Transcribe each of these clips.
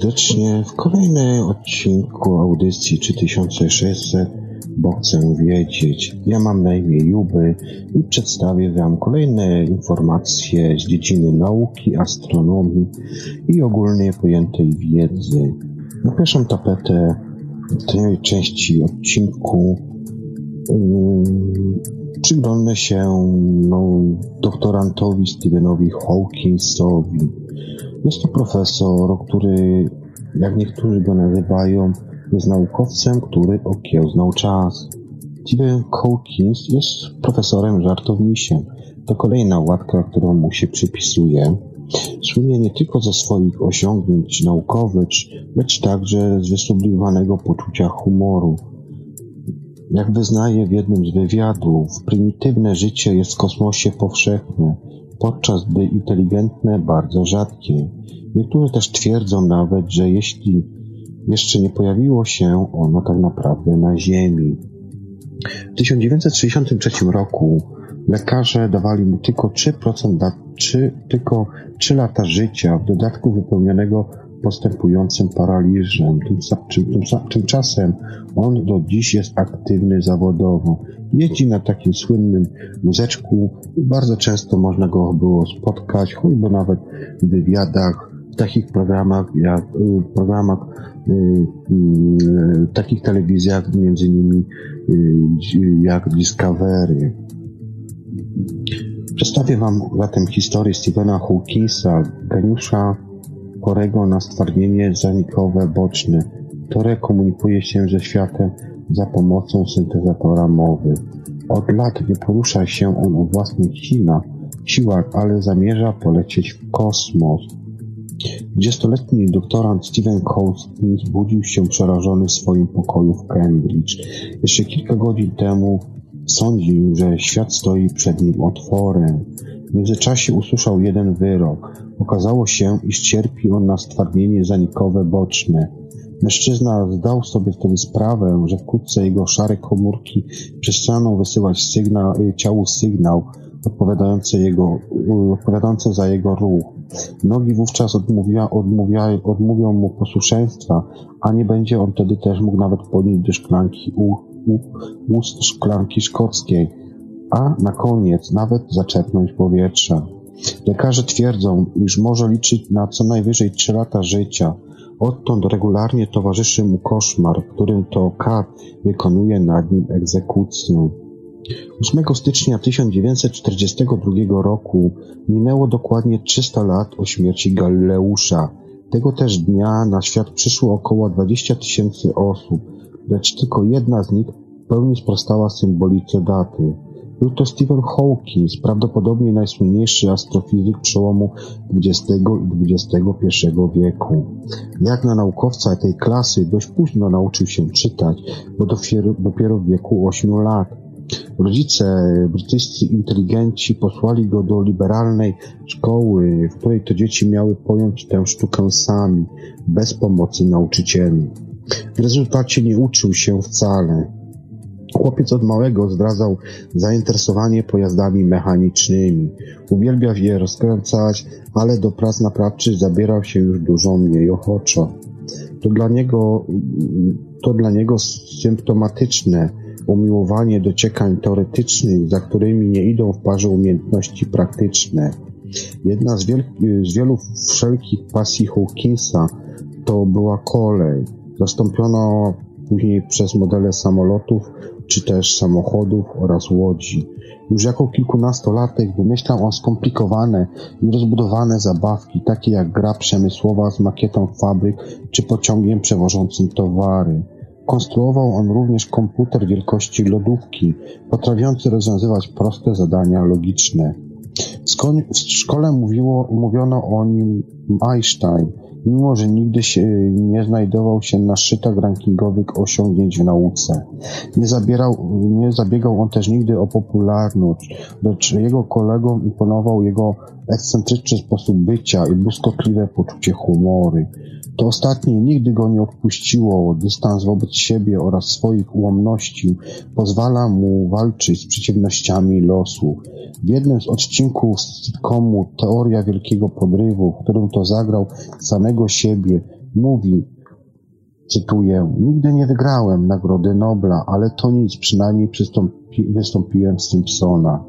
serdecznie w kolejnym odcinku audycji 3600, bo chcę wiedzieć. Ja mam na imię Juby i przedstawię Wam kolejne informacje z dziedziny nauki, astronomii i ogólnie pojętej wiedzy. Na pierwszą tapetę tej części odcinku yy, przyglądnę się no, doktorantowi Stephenowi Hawkinsowi. Jest to profesor, który, jak niektórzy go nazywają, jest naukowcem, który okiełznał czas. Stephen Hawkins jest profesorem żartownisiem. To kolejna łatka, którą mu się przypisuje. Słynie nie tylko ze swoich osiągnięć naukowych, lecz także z wysublimowanego poczucia humoru. Jak wyznaje w jednym z wywiadów, prymitywne życie jest w kosmosie powszechne, podczas gdy inteligentne bardzo rzadkie. Niektórzy też twierdzą nawet, że jeśli jeszcze nie pojawiło się ono tak naprawdę na Ziemi. W 1963 roku lekarze dawali mu tylko 3% dat, 3, tylko 3 lata życia, w dodatku wypełnionego postępującym paraliżem. Tymczasem on do dziś jest aktywny zawodowo. Jeździ na takim słynnym wózeczku i bardzo często można go było spotkać, choćby nawet w wywiadach, w takich programach jak y, programach y, y, takich telewizjach, między innymi jak Discovery. Przedstawię Wam zatem historię Stephena Hawkinsa, geniusza chorego na stwardnienie zanikowe boczne, które komunikuje się ze światem za pomocą syntezatora mowy. Od lat nie porusza się on o własnych siłach, siłach, ale zamierza polecieć w kosmos. Dwudziestoletni doktorant Stephen Hawkins budził się przerażony w swoim pokoju w Cambridge. Jeszcze kilka godzin temu sądził, że świat stoi przed nim otworem. W międzyczasie usłyszał jeden wyrok. Okazało się, iż cierpi on na stwardnienie zanikowe boczne. Mężczyzna zdał sobie wtedy sprawę, że wkrótce jego szare komórki przestaną wysyłać sygnał, y, ciału sygnał odpowiadający, jego, y, odpowiadający za jego ruch. Nogi wówczas odmówia, odmówia, odmówią mu posłuszeństwa, a nie będzie on wtedy też mógł nawet podnieść do szklanki u, u, ust szklanki szkockiej, a na koniec nawet zaczerpnąć powietrza. Lekarze twierdzą, iż może liczyć na co najwyżej trzy lata życia. Odtąd regularnie towarzyszy mu koszmar, w którym to K wykonuje nad nim egzekucję. 8 stycznia 1942 roku minęło dokładnie 300 lat o śmierci Galileusza. Tego też dnia na świat przyszło około 20 tysięcy osób, lecz tylko jedna z nich w pełni sprostała symbolice daty. Był to Stephen Hawking, prawdopodobnie najsłynniejszy astrofizyk przełomu XX i XXI wieku. Jak na naukowca tej klasy dość późno nauczył się czytać, bo dopiero w wieku 8 lat. Rodzice, brytyjscy inteligenci, posłali go do liberalnej szkoły, w której to dzieci miały pojąć tę sztukę sami, bez pomocy nauczycieli. W rezultacie nie uczył się wcale. Chłopiec od małego zdradzał zainteresowanie pojazdami mechanicznymi. Uwielbiał je rozkręcać, ale do prac naprawczych zabierał się już dużo mniej ochoczo. To dla niego, to dla niego symptomatyczne umiłowanie dociekań teoretycznych, za którymi nie idą w parze umiejętności praktyczne. Jedna z, z wielu wszelkich pasji Hawkinsa to była kolej. Zastąpiono później przez modele samolotów czy też samochodów oraz łodzi. Już jako kilkunastolatek wymyślał on skomplikowane i rozbudowane zabawki, takie jak gra przemysłowa z makietą fabryk czy pociągiem przewożącym towary. Konstruował on również komputer wielkości lodówki, potrafiący rozwiązywać proste zadania logiczne. W szkole mówiło, mówiono o nim Einstein, mimo że nigdy się nie znajdował się na szczytach rankingowych osiągnięć w nauce. Nie, zabierał, nie zabiegał on też nigdy o popularność, lecz jego kolegom imponował jego ekscentryczny sposób bycia i błyskotliwe poczucie humoru. To ostatnie nigdy go nie odpuściło. Dystans wobec siebie oraz swoich ułomności pozwala mu walczyć z przeciwnościami losu. W jednym z odcinków sitcomu Teoria Wielkiego Podrywu, w którym to zagrał samego siebie, mówi, cytuję, nigdy nie wygrałem Nagrody Nobla, ale to nic, przynajmniej wystąpiłem z Simpsona.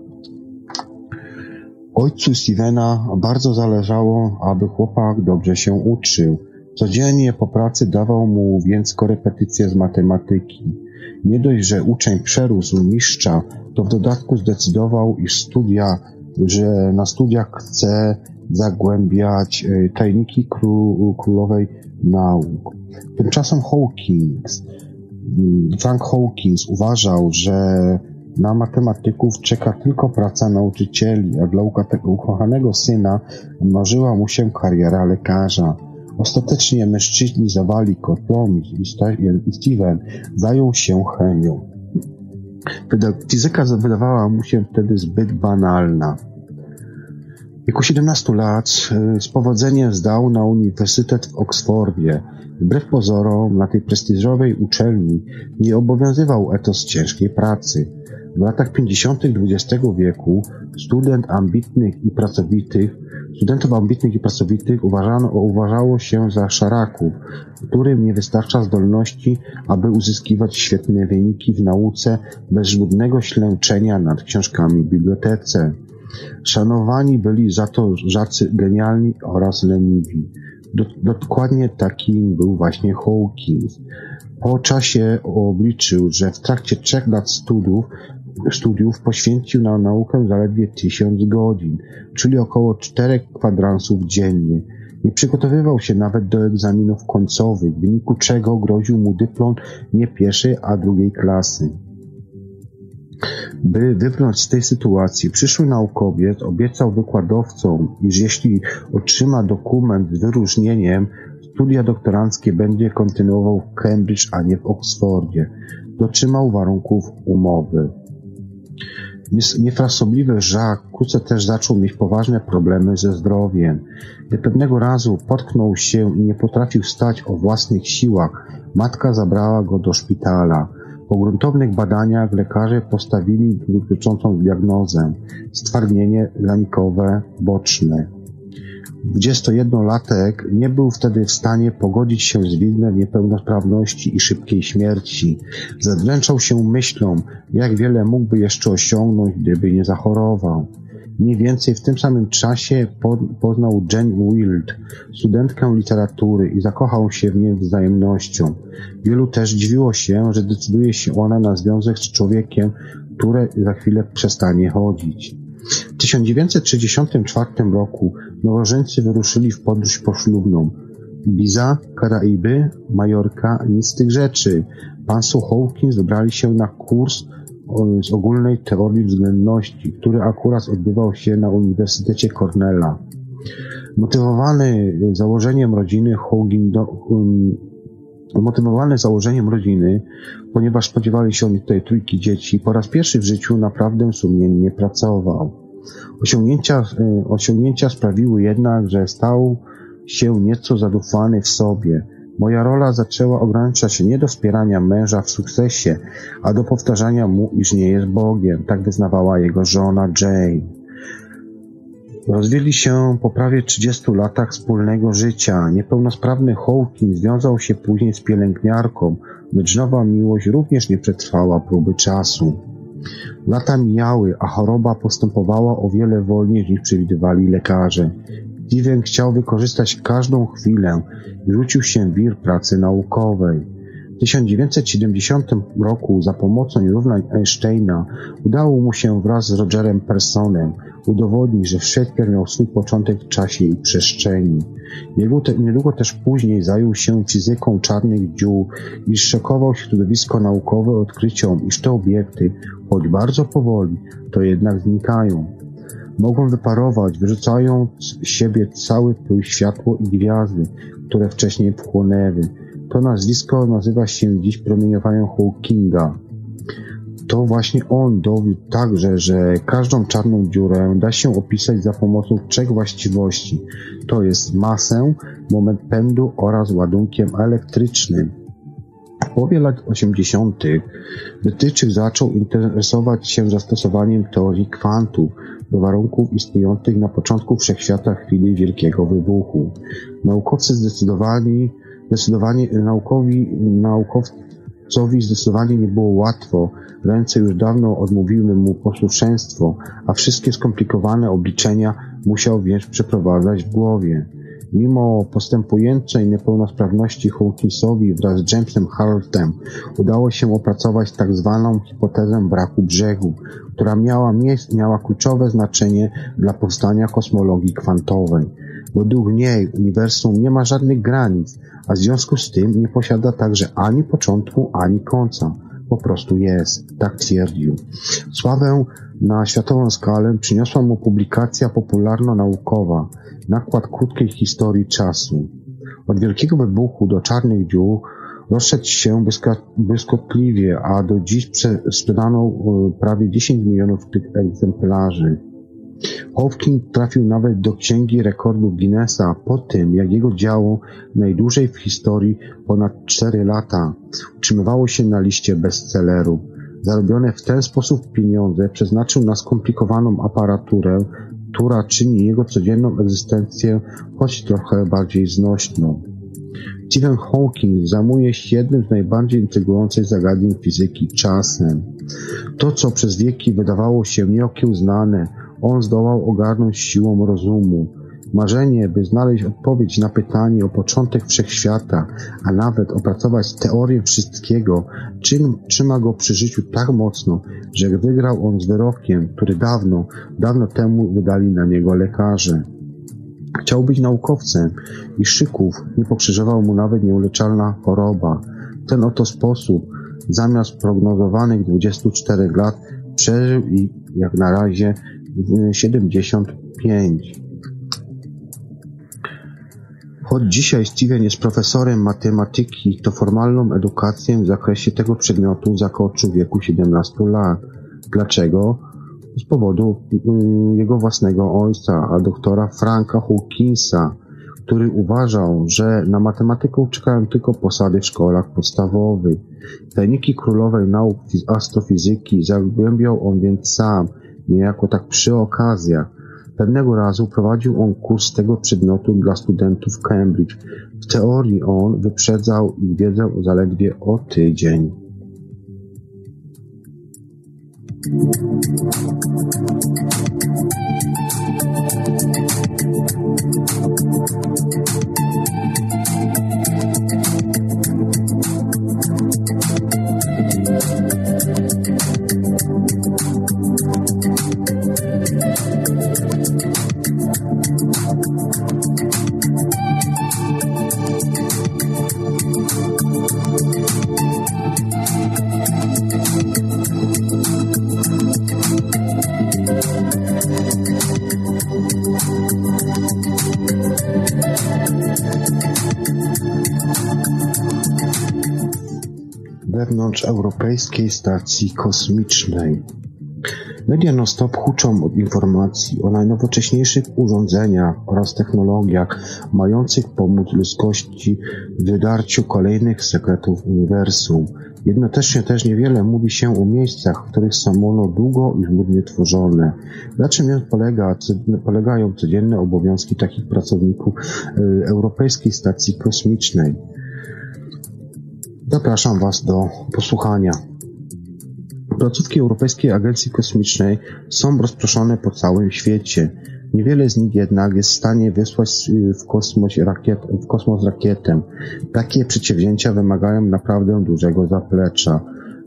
Ojcu Stevena bardzo zależało, aby chłopak dobrze się uczył. Codziennie po pracy dawał mu więc korepetycje z matematyki. Nie dość, że uczeń przerósł mistrza, to w dodatku zdecydował, iż studia, że na studiach chce zagłębiać e, tajniki królowej nauk. Tymczasem Hawkins, mm, Frank Hawkins uważał, że na matematyków czeka tylko praca nauczycieli, a dla ukochanego syna marzyła mu się kariera lekarza. Ostatecznie mężczyźni zawali kompromis i Steven zajął się chemią. Fizyka wydawała mu się wtedy zbyt banalna. W wieku 17 lat y, z powodzeniem zdał na Uniwersytet w Oksfordzie. Wbrew pozorom na tej prestiżowej uczelni nie obowiązywał etos ciężkiej pracy. W latach 50. XX wieku student ambitnych i pracowitych Studentów ambitnych i pracowitych uważano, uważało się za szaraków, którym nie wystarcza zdolności, aby uzyskiwać świetne wyniki w nauce bez żmudnego ślęczenia nad książkami w bibliotece. Szanowani byli za to żacy genialni oraz leniwi. Dokładnie takim był właśnie Hawkins. Po czasie obliczył, że w trakcie trzech lat studiów studiów poświęcił na naukę zaledwie tysiąc godzin, czyli około czterech kwadransów dziennie. Nie przygotowywał się nawet do egzaminów końcowych, w wyniku czego groził mu dyplom nie pierwszej, a drugiej klasy. By wybrnąć z tej sytuacji, przyszły naukowiec obiecał wykładowcom, iż jeśli otrzyma dokument z wyróżnieniem, studia doktoranckie będzie kontynuował w Cambridge, a nie w Oxfordzie. Dotrzymał warunków umowy. Niefrasobliwy Jacques wkrótce też zaczął mieć poważne problemy ze zdrowiem. Gdy pewnego razu potknął się i nie potrafił stać o własnych siłach, matka zabrała go do szpitala. Po gruntownych badaniach lekarze postawili dotyczącą diagnozę stwardnienie lanikowe boczne. 21-latek nie był wtedy w stanie pogodzić się z widmem niepełnosprawności i szybkiej śmierci. Zadręczał się myślą, jak wiele mógłby jeszcze osiągnąć, gdyby nie zachorował. Mniej więcej w tym samym czasie poznał Jane Wild, studentkę literatury i zakochał się w niej wzajemnością. Wielu też dziwiło się, że decyduje się ona na związek z człowiekiem, który za chwilę przestanie chodzić. W 1964 roku nowożeńcy wyruszyli w podróż poślubną. Ibiza, Karaiby, Majorka, nic z tych rzeczy. Pan Hawkins wybrali się na kurs z ogólnej teorii względności, który akurat odbywał się na Uniwersytecie Cornella. Motywowany założeniem rodziny um, Motywowany założeniem rodziny, ponieważ spodziewali się oni tutaj trójki dzieci, po raz pierwszy w życiu naprawdę sumiennie pracował. Osiągnięcia, e, osiągnięcia sprawiły jednak, że stał się nieco zadufany w sobie. Moja rola zaczęła ograniczać się nie do wspierania męża w sukcesie, a do powtarzania mu, iż nie jest Bogiem. Tak wyznawała jego żona Jane. Rozwiedli się po prawie 30 latach wspólnego życia. Niepełnosprawny Hawking związał się później z pielęgniarką, lecz nowa miłość również nie przetrwała próby czasu. Lata mijały, a choroba postępowała o wiele wolniej niż przewidywali lekarze. Steven chciał wykorzystać każdą chwilę i rzucił się w wir pracy naukowej. W 1970 roku za pomocą równań Einsteina udało mu się wraz z Rogerem Personem udowodnić, że wszechświat miał swój początek w czasie i przestrzeni. Niedługo też później zajął się fizyką czarnych dziur i szokował środowisko naukowe odkryciom, iż te obiekty, choć bardzo powoli, to jednak znikają. Mogą wyparować, wyrzucając z siebie cały pył światło i gwiazdy, które wcześniej wchłonęły. To nazwisko nazywa się dziś promieniowaniem Hawkinga to właśnie on dowiódł także, że każdą czarną dziurę da się opisać za pomocą trzech właściwości. To jest masę, moment pędu oraz ładunkiem elektrycznym. W połowie lat 80. Brytyjczyk zaczął interesować się zastosowaniem teorii kwantów do warunków istniejących na początku wszechświata chwili Wielkiego Wybuchu. Naukowcy zdecydowali, zdecydowanie naukowi, naukowcowi zdecydowanie nie było łatwo Ręce już dawno odmówiły mu posłuszeństwo, a wszystkie skomplikowane obliczenia musiał więc przeprowadzać w głowie. Mimo postępującej niepełnosprawności Hawkinsowi wraz z Jamesem Hartem udało się opracować tak zwaną hipotezę braku brzegu, która miała, miała kluczowe znaczenie dla powstania kosmologii kwantowej. Według niej uniwersum nie ma żadnych granic, a w związku z tym nie posiada także ani początku, ani końca po prostu jest, tak twierdził. Sławę na światową skalę przyniosła mu publikacja popularno-naukowa, nakład krótkiej historii czasu. Od wielkiego wybuchu do czarnych dziur rozszedł się błyskotliwie, a do dziś sprzedano e, prawie 10 milionów tych egzemplarzy. Hawking trafił nawet do Księgi Rekordów Guinnessa po tym, jak jego dzieło najdłużej w historii ponad 4 lata utrzymywało się na liście bestsellerów. Zarobione w ten sposób pieniądze przeznaczył na skomplikowaną aparaturę, która czyni jego codzienną egzystencję choć trochę bardziej znośną. Stephen Hawking zajmuje się jednym z najbardziej intrygujących zagadnień fizyki czasem. To, co przez wieki wydawało się nieokiełznane, on zdołał ogarnąć siłą rozumu. Marzenie, by znaleźć odpowiedź na pytanie o początek wszechświata, a nawet opracować teorię wszystkiego, czym trzyma go przy życiu tak mocno, że wygrał on z wyrokiem, który dawno, dawno temu wydali na niego lekarze. Chciał być naukowcem i szyków nie pokrzyżował mu nawet nieuleczalna choroba. W ten oto sposób, zamiast prognozowanych 24 lat, przeżył i, jak na razie, 75. Choć dzisiaj Steven jest profesorem matematyki, to formalną edukację w zakresie tego przedmiotu zakończył w wieku 17 lat. Dlaczego? Z powodu mm, jego własnego ojca, a doktora Franka Hawkinsa, który uważał, że na matematykę czekają tylko posady w szkołach podstawowych. Tajniki królowej nauk astrofizyki zagłębiał on więc sam – niejako tak przy okazjach. Pewnego razu prowadził on kurs tego przedmiotu dla studentów Cambridge. W teorii on wyprzedzał ich wiedzę zaledwie o tydzień. Wewnątrz Europejskiej Stacji Kosmicznej Media non-stop huczą od informacji o najnowocześniejszych urządzeniach oraz technologiach mających pomóc ludzkości w wydarciu kolejnych sekretów uniwersum. Jednocześnie też niewiele mówi się o miejscach, w których samolot długo i żmudnie tworzone. Na czym polega, polegają codzienne obowiązki takich pracowników y, Europejskiej Stacji Kosmicznej? Zapraszam Was do posłuchania. Placówki Europejskiej Agencji Kosmicznej są rozproszone po całym świecie. Niewiele z nich jednak jest w stanie wysłać y, w kosmos, rakiet, w kosmos rakietę. Takie przedsięwzięcia wymagają naprawdę dużego zaplecza.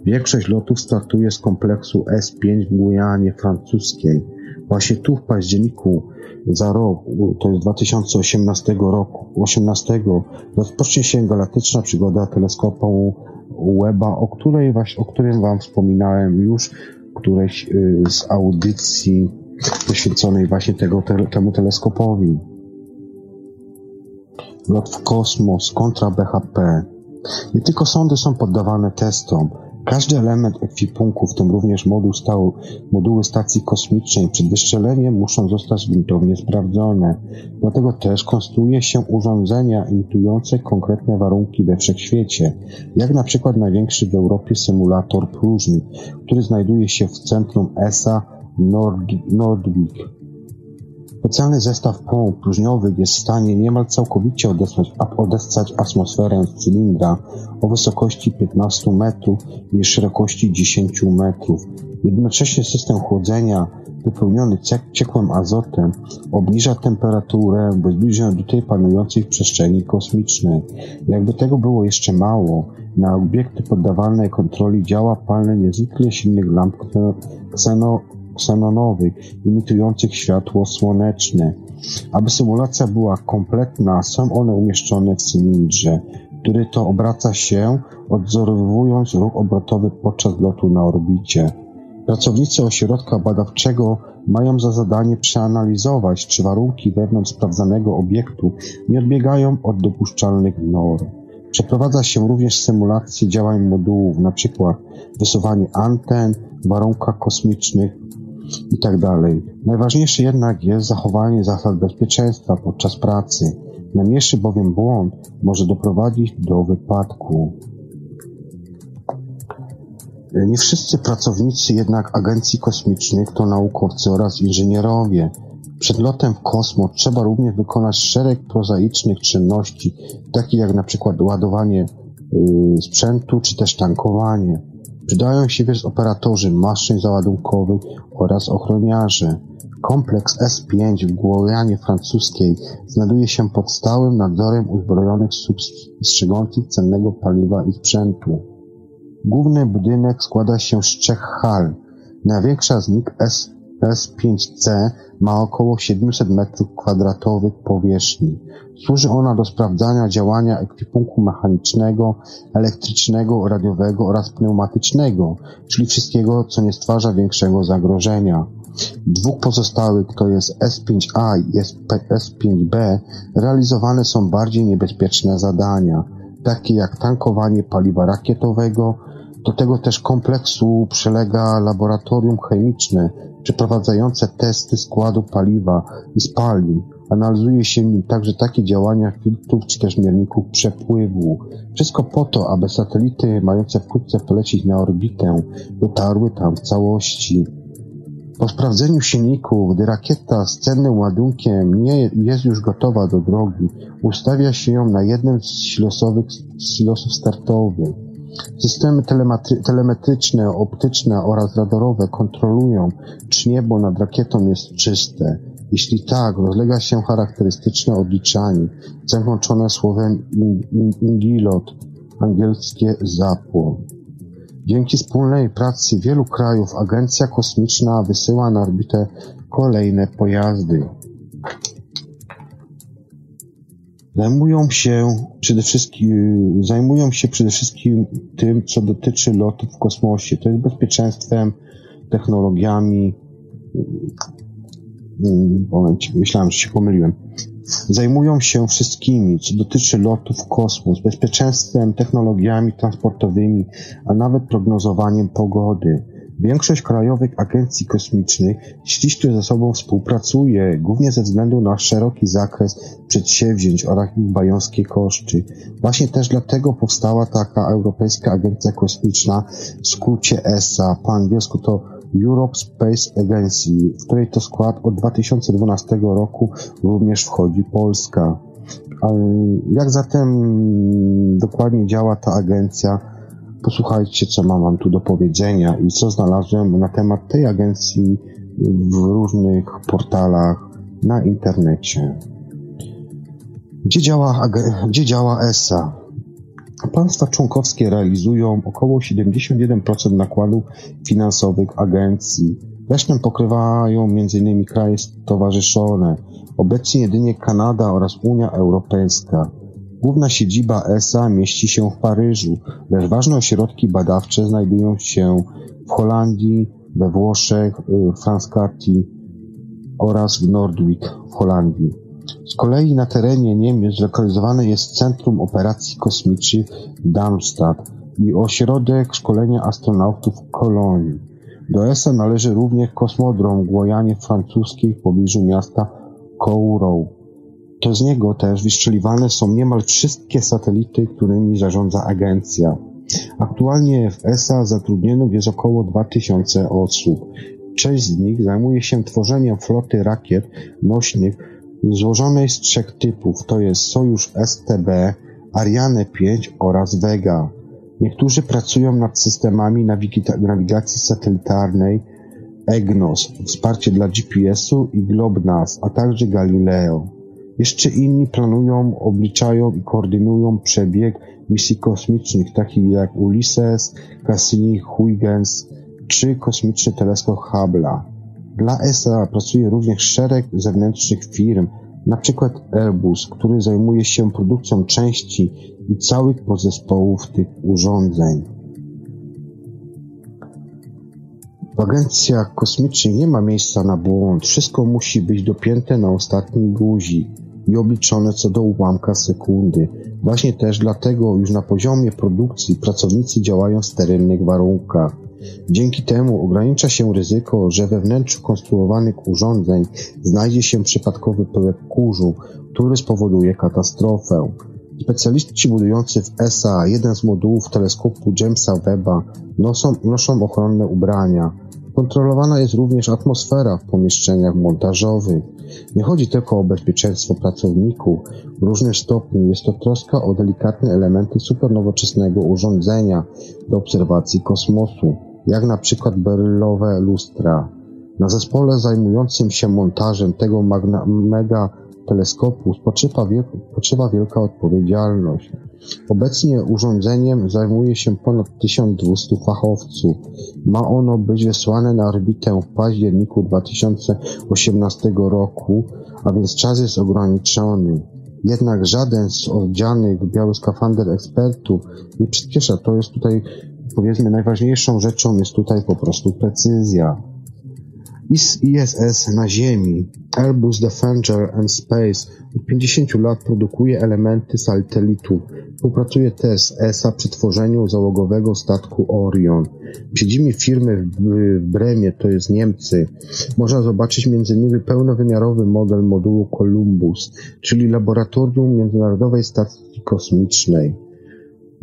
Większość lotów startuje z kompleksu S5 w Gujanie francuskiej. Właśnie tu w październiku za rok, to jest 2018 roku, 18 rozpocznie się galaktyczna przygoda teleskopu Weba, o której właśnie, o którym Wam wspominałem już któreś y, z audycji poświęconej właśnie tego, te, temu teleskopowi. Lot w kosmos kontra BHP. Nie tylko sądy są poddawane testom, każdy element ekwipunku, w tym również moduł stały, moduły stacji kosmicznej przed wystrzeleniem muszą zostać gruntownie sprawdzone. Dlatego też konstruuje się urządzenia imitujące konkretne warunki we wszechświecie, jak na przykład największy w Europie symulator próżni, który znajduje się w centrum ESA Nordwijk. Specjalny zestaw pomp próżniowych jest w stanie niemal całkowicie odesłać, atmosferę z cylindra o wysokości 15 metrów i szerokości 10 metrów. Jednocześnie system chłodzenia wypełniony ciekłym azotem obniża temperaturę bo zbliża do tej panującej w przestrzeni kosmicznej. Jakby tego było jeszcze mało, na obiekty poddawane kontroli działa palne niezwykle silnych lamp kseno ksenonowych imitujących światło słoneczne. Aby symulacja była kompletna, są one umieszczone w cylindrze, który to obraca się, odzorowując ruch obrotowy podczas lotu na orbicie. Pracownicy ośrodka badawczego mają za zadanie przeanalizować, czy warunki wewnątrz sprawdzanego obiektu nie odbiegają od dopuszczalnych norm. Przeprowadza się również symulacje działań modułów, np. wysuwanie anten w warunkach kosmicznych, i tak dalej. Najważniejsze jednak jest zachowanie zasad bezpieczeństwa podczas pracy. Najmniejszy bowiem błąd może doprowadzić do wypadku. Nie wszyscy pracownicy jednak agencji kosmicznych to naukowcy oraz inżynierowie. Przed lotem w kosmos trzeba również wykonać szereg prozaicznych czynności, takich jak na przykład ładowanie yy, sprzętu czy też tankowanie. Przydają się więc operatorzy maszyn załadunkowych oraz ochroniarze. Kompleks S5 w Guajanie francuskiej znajduje się pod stałym nadzorem uzbrojonych służb strzegących cennego paliwa i sprzętu. Główny budynek składa się z trzech hal. Największa z nich S S5C ma około 700 m2 powierzchni. Służy ona do sprawdzania działania ekwipunku mechanicznego, elektrycznego, radiowego oraz pneumatycznego, czyli wszystkiego, co nie stwarza większego zagrożenia. Dwóch pozostałych, to jest S5A i S5B, realizowane są bardziej niebezpieczne zadania, takie jak tankowanie paliwa rakietowego, do tego też kompleksu przylega laboratorium chemiczne przeprowadzające testy składu paliwa i spalin. Analizuje się nim także takie działania filtrów czy też mierników przepływu. Wszystko po to, aby satelity mające wkrótce polecieć na orbitę dotarły tam w całości. Po sprawdzeniu silników, gdy rakieta z cennym ładunkiem nie jest już gotowa do drogi, ustawia się ją na jednym z silosów startowych. Systemy telemetryczne, optyczne oraz radarowe kontrolują, czy niebo nad rakietą jest czyste. Jeśli tak, rozlega się charakterystyczne odliczanie, zakończone słowem ingilot, angielskie zapłon. Dzięki wspólnej pracy wielu krajów Agencja Kosmiczna wysyła na orbitę kolejne pojazdy. Zajmują się przede wszystkim, zajmują się przede wszystkim tym, co dotyczy lotów w kosmosie. To jest bezpieczeństwem, technologiami. Mm, momencie, myślałem, że się pomyliłem. Zajmują się wszystkimi, co dotyczy lotów w kosmos, bezpieczeństwem, technologiami transportowymi, a nawet prognozowaniem pogody. Większość krajowych agencji kosmicznych ściśle ze sobą współpracuje, głównie ze względu na szeroki zakres przedsięwzięć oraz ich bajońskie koszty. Właśnie też dlatego powstała taka Europejska Agencja Kosmiczna, w skrócie ESA, po angielsku to Europe Space Agency, w której to skład od 2012 roku również wchodzi Polska. Jak zatem dokładnie działa ta agencja? Posłuchajcie, co mam wam tu do powiedzenia i co znalazłem na temat tej agencji w różnych portalach na internecie. Gdzie działa, gdzie działa ESA? Państwa członkowskie realizują około 71% nakładów finansowych agencji. Resztę pokrywają m.in. kraje stowarzyszone, obecnie jedynie Kanada oraz Unia Europejska. Główna siedziba ESA mieści się w Paryżu, lecz ważne ośrodki badawcze znajdują się w Holandii, we Włoszech, w Frascati oraz w Nordwijk w Holandii. Z kolei na terenie Niemiec zlokalizowane jest Centrum Operacji Kosmicznych Darmstadt i ośrodek szkolenia astronautów w Kolonii. Do ESA należy również kosmodrom w Guajanie francuskiej w pobliżu miasta Kourou. To z niego też wystrzeliwane są niemal wszystkie satelity, którymi zarządza agencja. Aktualnie w ESA zatrudnionych jest około 2000 osób. Część z nich zajmuje się tworzeniem floty rakiet nośnych złożonej z trzech typów, to jest Sojusz STB, Ariane 5 oraz Vega. Niektórzy pracują nad systemami nawigacji satelitarnej EGNOS, wsparcie dla GPS-u i GLOBNASS, a także Galileo. Jeszcze inni planują, obliczają i koordynują przebieg misji kosmicznych, takich jak Ulysses, Cassini-Huygens czy kosmiczny teleskop Hubble'a. Dla ESA pracuje również szereg zewnętrznych firm, np. Airbus, który zajmuje się produkcją części i całych podzespołów tych urządzeń. W agencjach kosmicznych nie ma miejsca na błąd. Wszystko musi być dopięte na ostatni guzik i obliczone co do ułamka sekundy. Właśnie też dlatego już na poziomie produkcji pracownicy działają w sterylnych warunkach. Dzięki temu ogranicza się ryzyko, że we wnętrzu konstruowanych urządzeń znajdzie się przypadkowy pyłek kurzu, który spowoduje katastrofę. Specjaliści budujący w ESA jeden z modułów teleskopu Jamesa Webba noszą, noszą ochronne ubrania. Kontrolowana jest również atmosfera w pomieszczeniach montażowych. Nie chodzi tylko o bezpieczeństwo pracowników. W różnym stopniu jest to troska o delikatne elementy supernowoczesnego urządzenia do obserwacji kosmosu, jak na przykład berylowe lustra. Na zespole zajmującym się montażem tego mega teleskopu spoczywa, wiel spoczywa wielka odpowiedzialność. Obecnie urządzeniem zajmuje się ponad 1200 fachowców. Ma ono być wysłane na orbitę w październiku 2018 roku, a więc czas jest ograniczony. Jednak żaden z odzianych w biały skafander ekspertów nie przyspiesza. To jest tutaj, powiedzmy, najważniejszą rzeczą jest tutaj po prostu precyzja. ISS na Ziemi, Airbus Defender and Space od 50 lat produkuje elementy satelitów. Współpracuje też z ESA przy tworzeniu załogowego statku Orion. W siedzibie firmy w Bremie, to jest Niemcy, można zobaczyć m.in. pełnowymiarowy model modułu Columbus, czyli laboratorium Międzynarodowej Stacji Kosmicznej.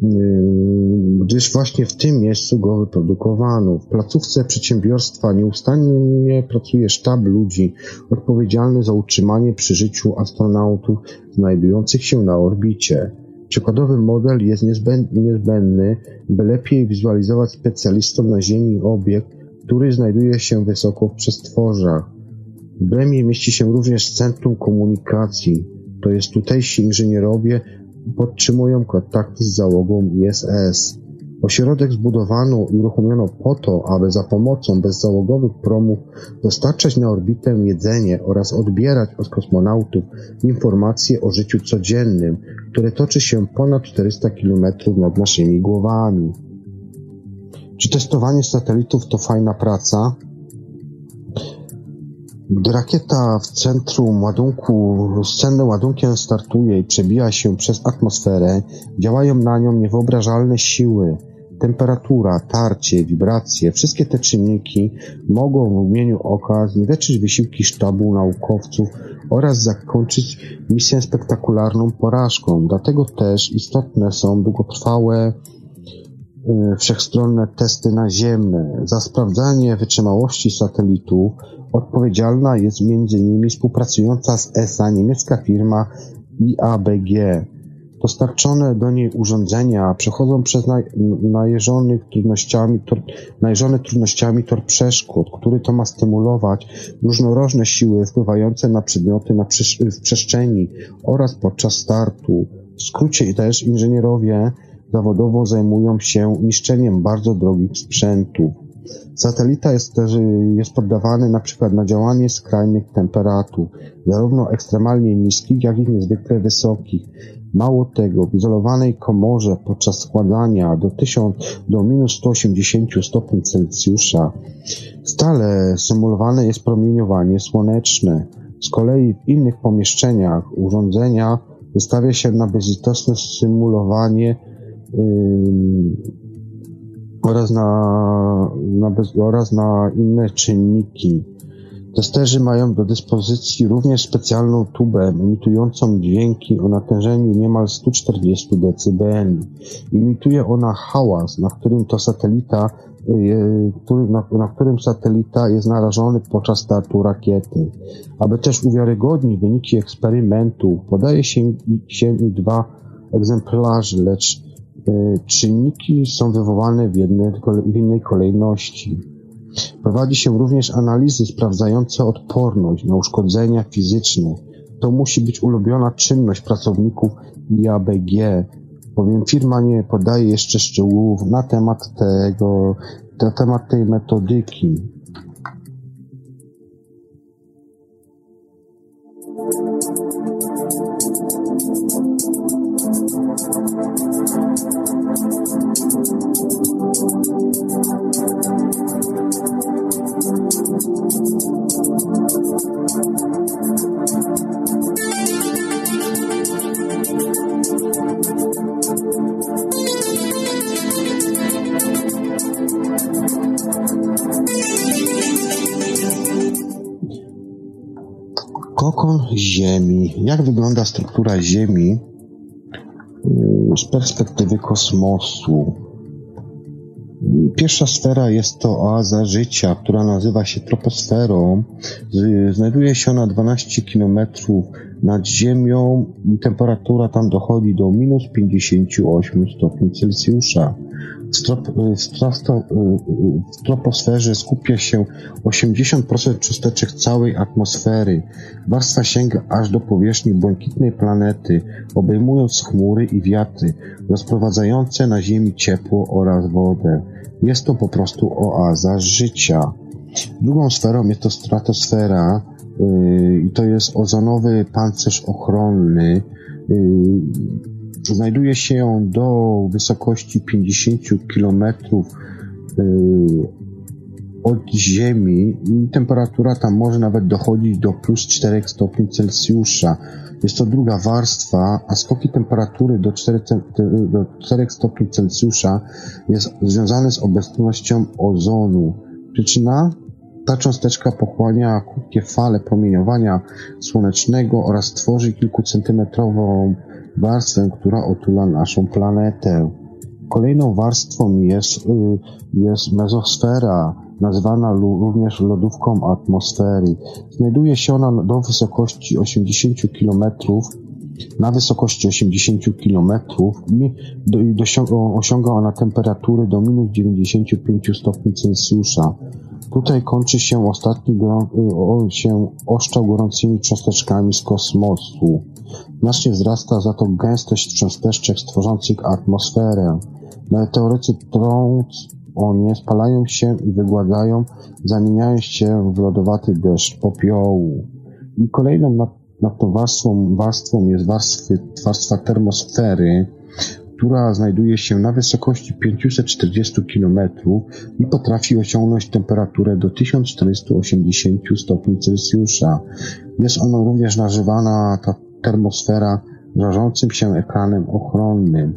Yy, gdyż właśnie w tym miejscu go wyprodukowano. W placówce przedsiębiorstwa nieustannie pracuje sztab ludzi odpowiedzialny za utrzymanie przy życiu astronautów znajdujących się na orbicie. Przykładowy model jest niezbędny, by lepiej wizualizować specjalistom na Ziemi obiekt, który znajduje się wysoko w przestworzach. W Bremie mieści się również Centrum Komunikacji, to jest tutejsi inżynierowie podtrzymują kontakty z załogą ISS. Ośrodek zbudowano i uruchomiono po to, aby za pomocą bezzałogowych promów dostarczać na orbitę jedzenie oraz odbierać od kosmonautów informacje o życiu codziennym, które toczy się ponad 400 km nad naszymi głowami. Czy testowanie satelitów to fajna praca? Gdy rakieta w centrum ładunku, z cennym ładunkiem startuje i przebija się przez atmosferę, działają na nią niewyobrażalne siły. Temperatura, tarcie, wibracje, wszystkie te czynniki mogą w umieniu oka zniweczyć wysiłki sztabu naukowców oraz zakończyć misję spektakularną porażką. Dlatego też istotne są długotrwałe wszechstronne testy naziemne. Za sprawdzanie wytrzymałości satelitu odpowiedzialna jest między innymi współpracująca z ESA niemiecka firma IABG. Dostarczone do niej urządzenia przechodzą przez naj, najeżonych trudnościami, tor, najeżone trudnościami tor przeszkód, który to ma stymulować różnorodne siły wpływające na przedmioty na w przestrzeni oraz podczas startu. W skrócie też inżynierowie zawodowo zajmują się niszczeniem bardzo drogich sprzętów. Satelita jest też jest poddawany na przykład na działanie skrajnych temperatur, zarówno ekstremalnie niskich, jak i niezwykle wysokich. Mało tego, w izolowanej komorze podczas składania do 1000 do minus 180 stopni Celsjusza stale symulowane jest promieniowanie słoneczne. Z kolei w innych pomieszczeniach urządzenia wystawia się na bezlitosne symulowanie oraz na, na bez, oraz na inne czynniki. Testerzy mają do dyspozycji również specjalną tubę emitującą dźwięki o natężeniu niemal 140 dB. Imituje ona hałas, na którym to satelita na, na którym satelita jest narażony podczas startu rakiety. Aby też uwiarygodnić wyniki eksperymentu, podaje się, się dwa egzemplarze, lecz y, czynniki są wywołane w, jednej, w innej kolejności. Prowadzi się również analizy sprawdzające odporność na uszkodzenia fizyczne. To musi być ulubiona czynność pracowników IABG, bowiem firma nie podaje jeszcze szczegółów na temat tego, na temat tej metodyki. Kokon Ziemi. Jak wygląda struktura Ziemi y, z perspektywy kosmosu? Pierwsza sfera jest to oaza życia, która nazywa się troposferą. Znajduje się ona 12 km nad Ziemią i temperatura tam dochodzi do minus 58 stopni Celsjusza. W, strop, w, strasto, w troposferze skupia się 80% cząsteczek całej atmosfery. Warstwa sięga aż do powierzchni błękitnej planety, obejmując chmury i wiatry, rozprowadzające na Ziemi ciepło oraz wodę. Jest to po prostu oaza życia. Drugą sferą jest to stratosfera, i to jest ozonowy pancerz ochronny, Znajduje się do wysokości 50 km y, od Ziemi i temperatura tam może nawet dochodzić do plus 4 stopni Celsjusza. Jest to druga warstwa, a skoki temperatury do 4, do 4 stopni Celsjusza jest związane z obecnością ozonu. Przyczyna? Ta cząsteczka pochłania krótkie fale promieniowania słonecznego oraz tworzy kilkucentymetrową warstwę, która otula naszą planetę. Kolejną warstwą jest, y, jest mezosfera, nazwana również lodówką atmosfery. Znajduje się ona do wysokości 80 km, na wysokości 80 km i, do, i osiąga ona temperatury do minus 95 stopni Celsjusza. Tutaj kończy się ostatni y, się oszczał gorącymi cząsteczkami z kosmosu. Znacznie wzrasta za to gęstość cząsteczek stworzących atmosferę. Meteorycy trąc o nie spalają się i wygładzają, zamieniają się w lodowaty deszcz popiołu. I kolejną nad, nad tą warstwą, warstwą jest warstwy, warstwa termosfery, która znajduje się na wysokości 540 km i potrafi osiągnąć temperaturę do 1480 stopni Celsjusza. Jest ona również nazywana ta termosfera żarzącym się ekranem ochronnym.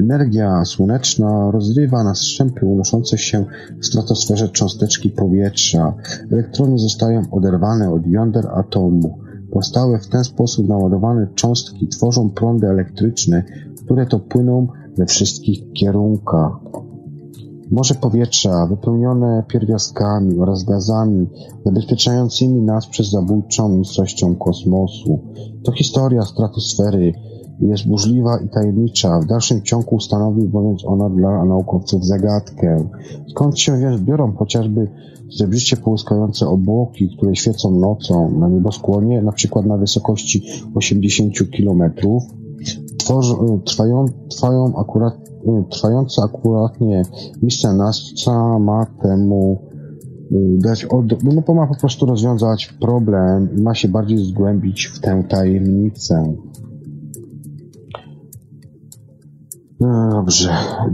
Energia słoneczna rozrywa na strzępy unoszące się w stratosferze cząsteczki powietrza. Elektrony zostają oderwane od jąder atomu. Powstałe w ten sposób naładowane cząstki tworzą prądy elektryczne, które to płyną we wszystkich kierunkach. Morze powietrza wypełnione pierwiastkami oraz gazami zabezpieczającymi nas przed zabójczą nicością kosmosu. To historia stratosfery jest burzliwa i tajemnicza. W dalszym ciągu stanowi bowiem ona dla naukowców zagadkę. Skąd się więc biorą chociażby zebrzyście połyskające obłoki, które świecą nocą na nieboskłonie, na przykład na wysokości 80 km, trwają, trwają akurat trwające akuratnie misja ma temu y, dać od, no bo ma po prostu rozwiązać problem i ma się bardziej zgłębić w tę tajemnicę. No dobrze.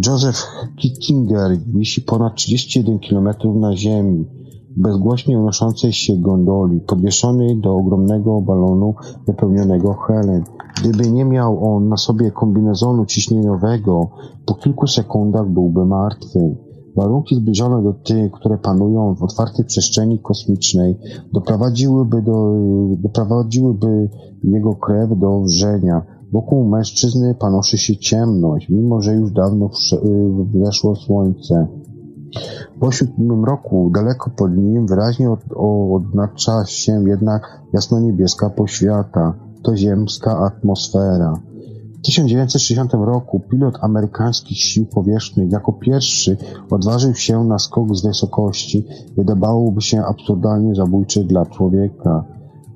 Joseph Kittinger wisi ponad 31 km na ziemi, bezgłośnie unoszącej się gondoli, podwieszonej do ogromnego balonu wypełnionego helem. Gdyby nie miał on na sobie kombinezonu ciśnieniowego, po kilku sekundach byłby martwy. Warunki zbliżone do tych, które panują w otwartej przestrzeni kosmicznej, doprowadziłyby, do, doprowadziłyby jego krew do wrzenia. Wokół mężczyzny panoszy się ciemność, mimo że już dawno wzeszło słońce. Pośród mroku, daleko pod nim, wyraźnie od, się jednak jasno-niebieska poświata to ziemska atmosfera. W 1960 roku pilot amerykańskich sił powietrznych jako pierwszy odważył się na skok z wysokości, wydawałoby się absurdalnie zabójczy dla człowieka.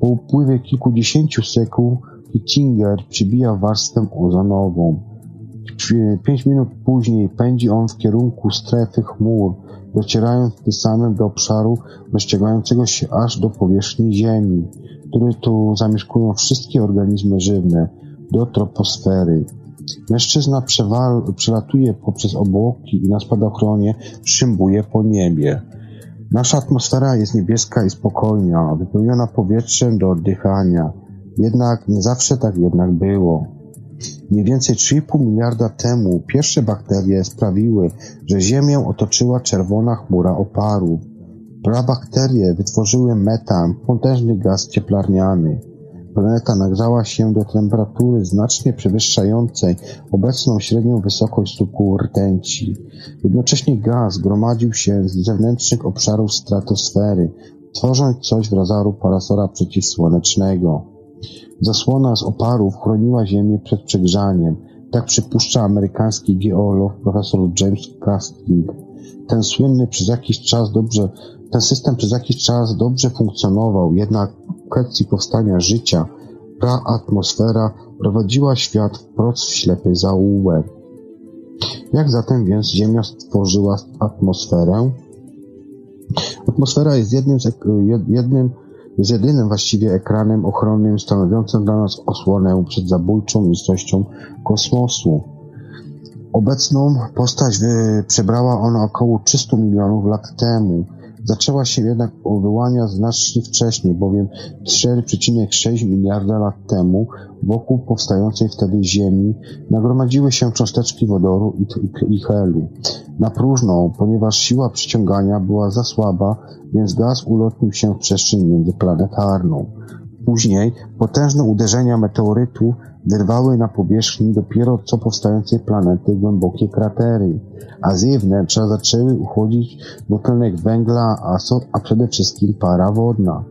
Po upływie kilkudziesięciu sekund Hittinger przybija warstwę ozonową. Pięć minut później pędzi on w kierunku strefy chmur, docierając tym samym do obszaru rozciągającego się aż do powierzchni Ziemi które tu zamieszkują wszystkie organizmy żywne, do troposfery. Mężczyzna przewal, przelatuje poprzez obłoki i na spadochronie szymbuje po niebie. Nasza atmosfera jest niebieska i spokojna, wypełniona powietrzem do oddychania. Jednak nie zawsze tak jednak było. Mniej więcej 3,5 miliarda temu pierwsze bakterie sprawiły, że Ziemię otoczyła czerwona chmura oparu. Prabakterie wytworzyły metan, potężny gaz cieplarniany. Planeta nagrzała się do temperatury znacznie przewyższającej obecną średnią wysokość struktury rtęci. Jednocześnie gaz gromadził się z zewnętrznych obszarów stratosfery, tworząc coś w rodzaju parasora przeciwsłonecznego. Zasłona z oparów chroniła Ziemię przed przegrzaniem, tak przypuszcza amerykański geolog profesor James Casting. Ten słynny przez jakiś czas dobrze ten system przez jakiś czas dobrze funkcjonował, jednak w kwestii powstania życia praatmosfera prowadziła świat wprost w ślepy zaułek. Jak zatem więc Ziemia stworzyła atmosferę? Atmosfera jest jednym, z, jednym jest jedynym właściwie ekranem ochronnym stanowiącym dla nas osłonę przed zabójczą istością kosmosu. Obecną postać przebrała ona około 300 milionów lat temu. Zaczęła się jednak wyłania znacznie wcześniej, bowiem 4,6 miliarda lat temu wokół powstającej wtedy Ziemi nagromadziły się cząsteczki wodoru i, i helu. Na próżno, ponieważ siła przyciągania była za słaba, więc gaz ulotnił się w przestrzeń międzyplanetarną. Później potężne uderzenia meteorytu wyrwały na powierzchni dopiero co powstającej planety głębokie kratery, a z jej wnętrza zaczęły uchodzić dwutlenek węgla, a, so, a przede wszystkim para wodna.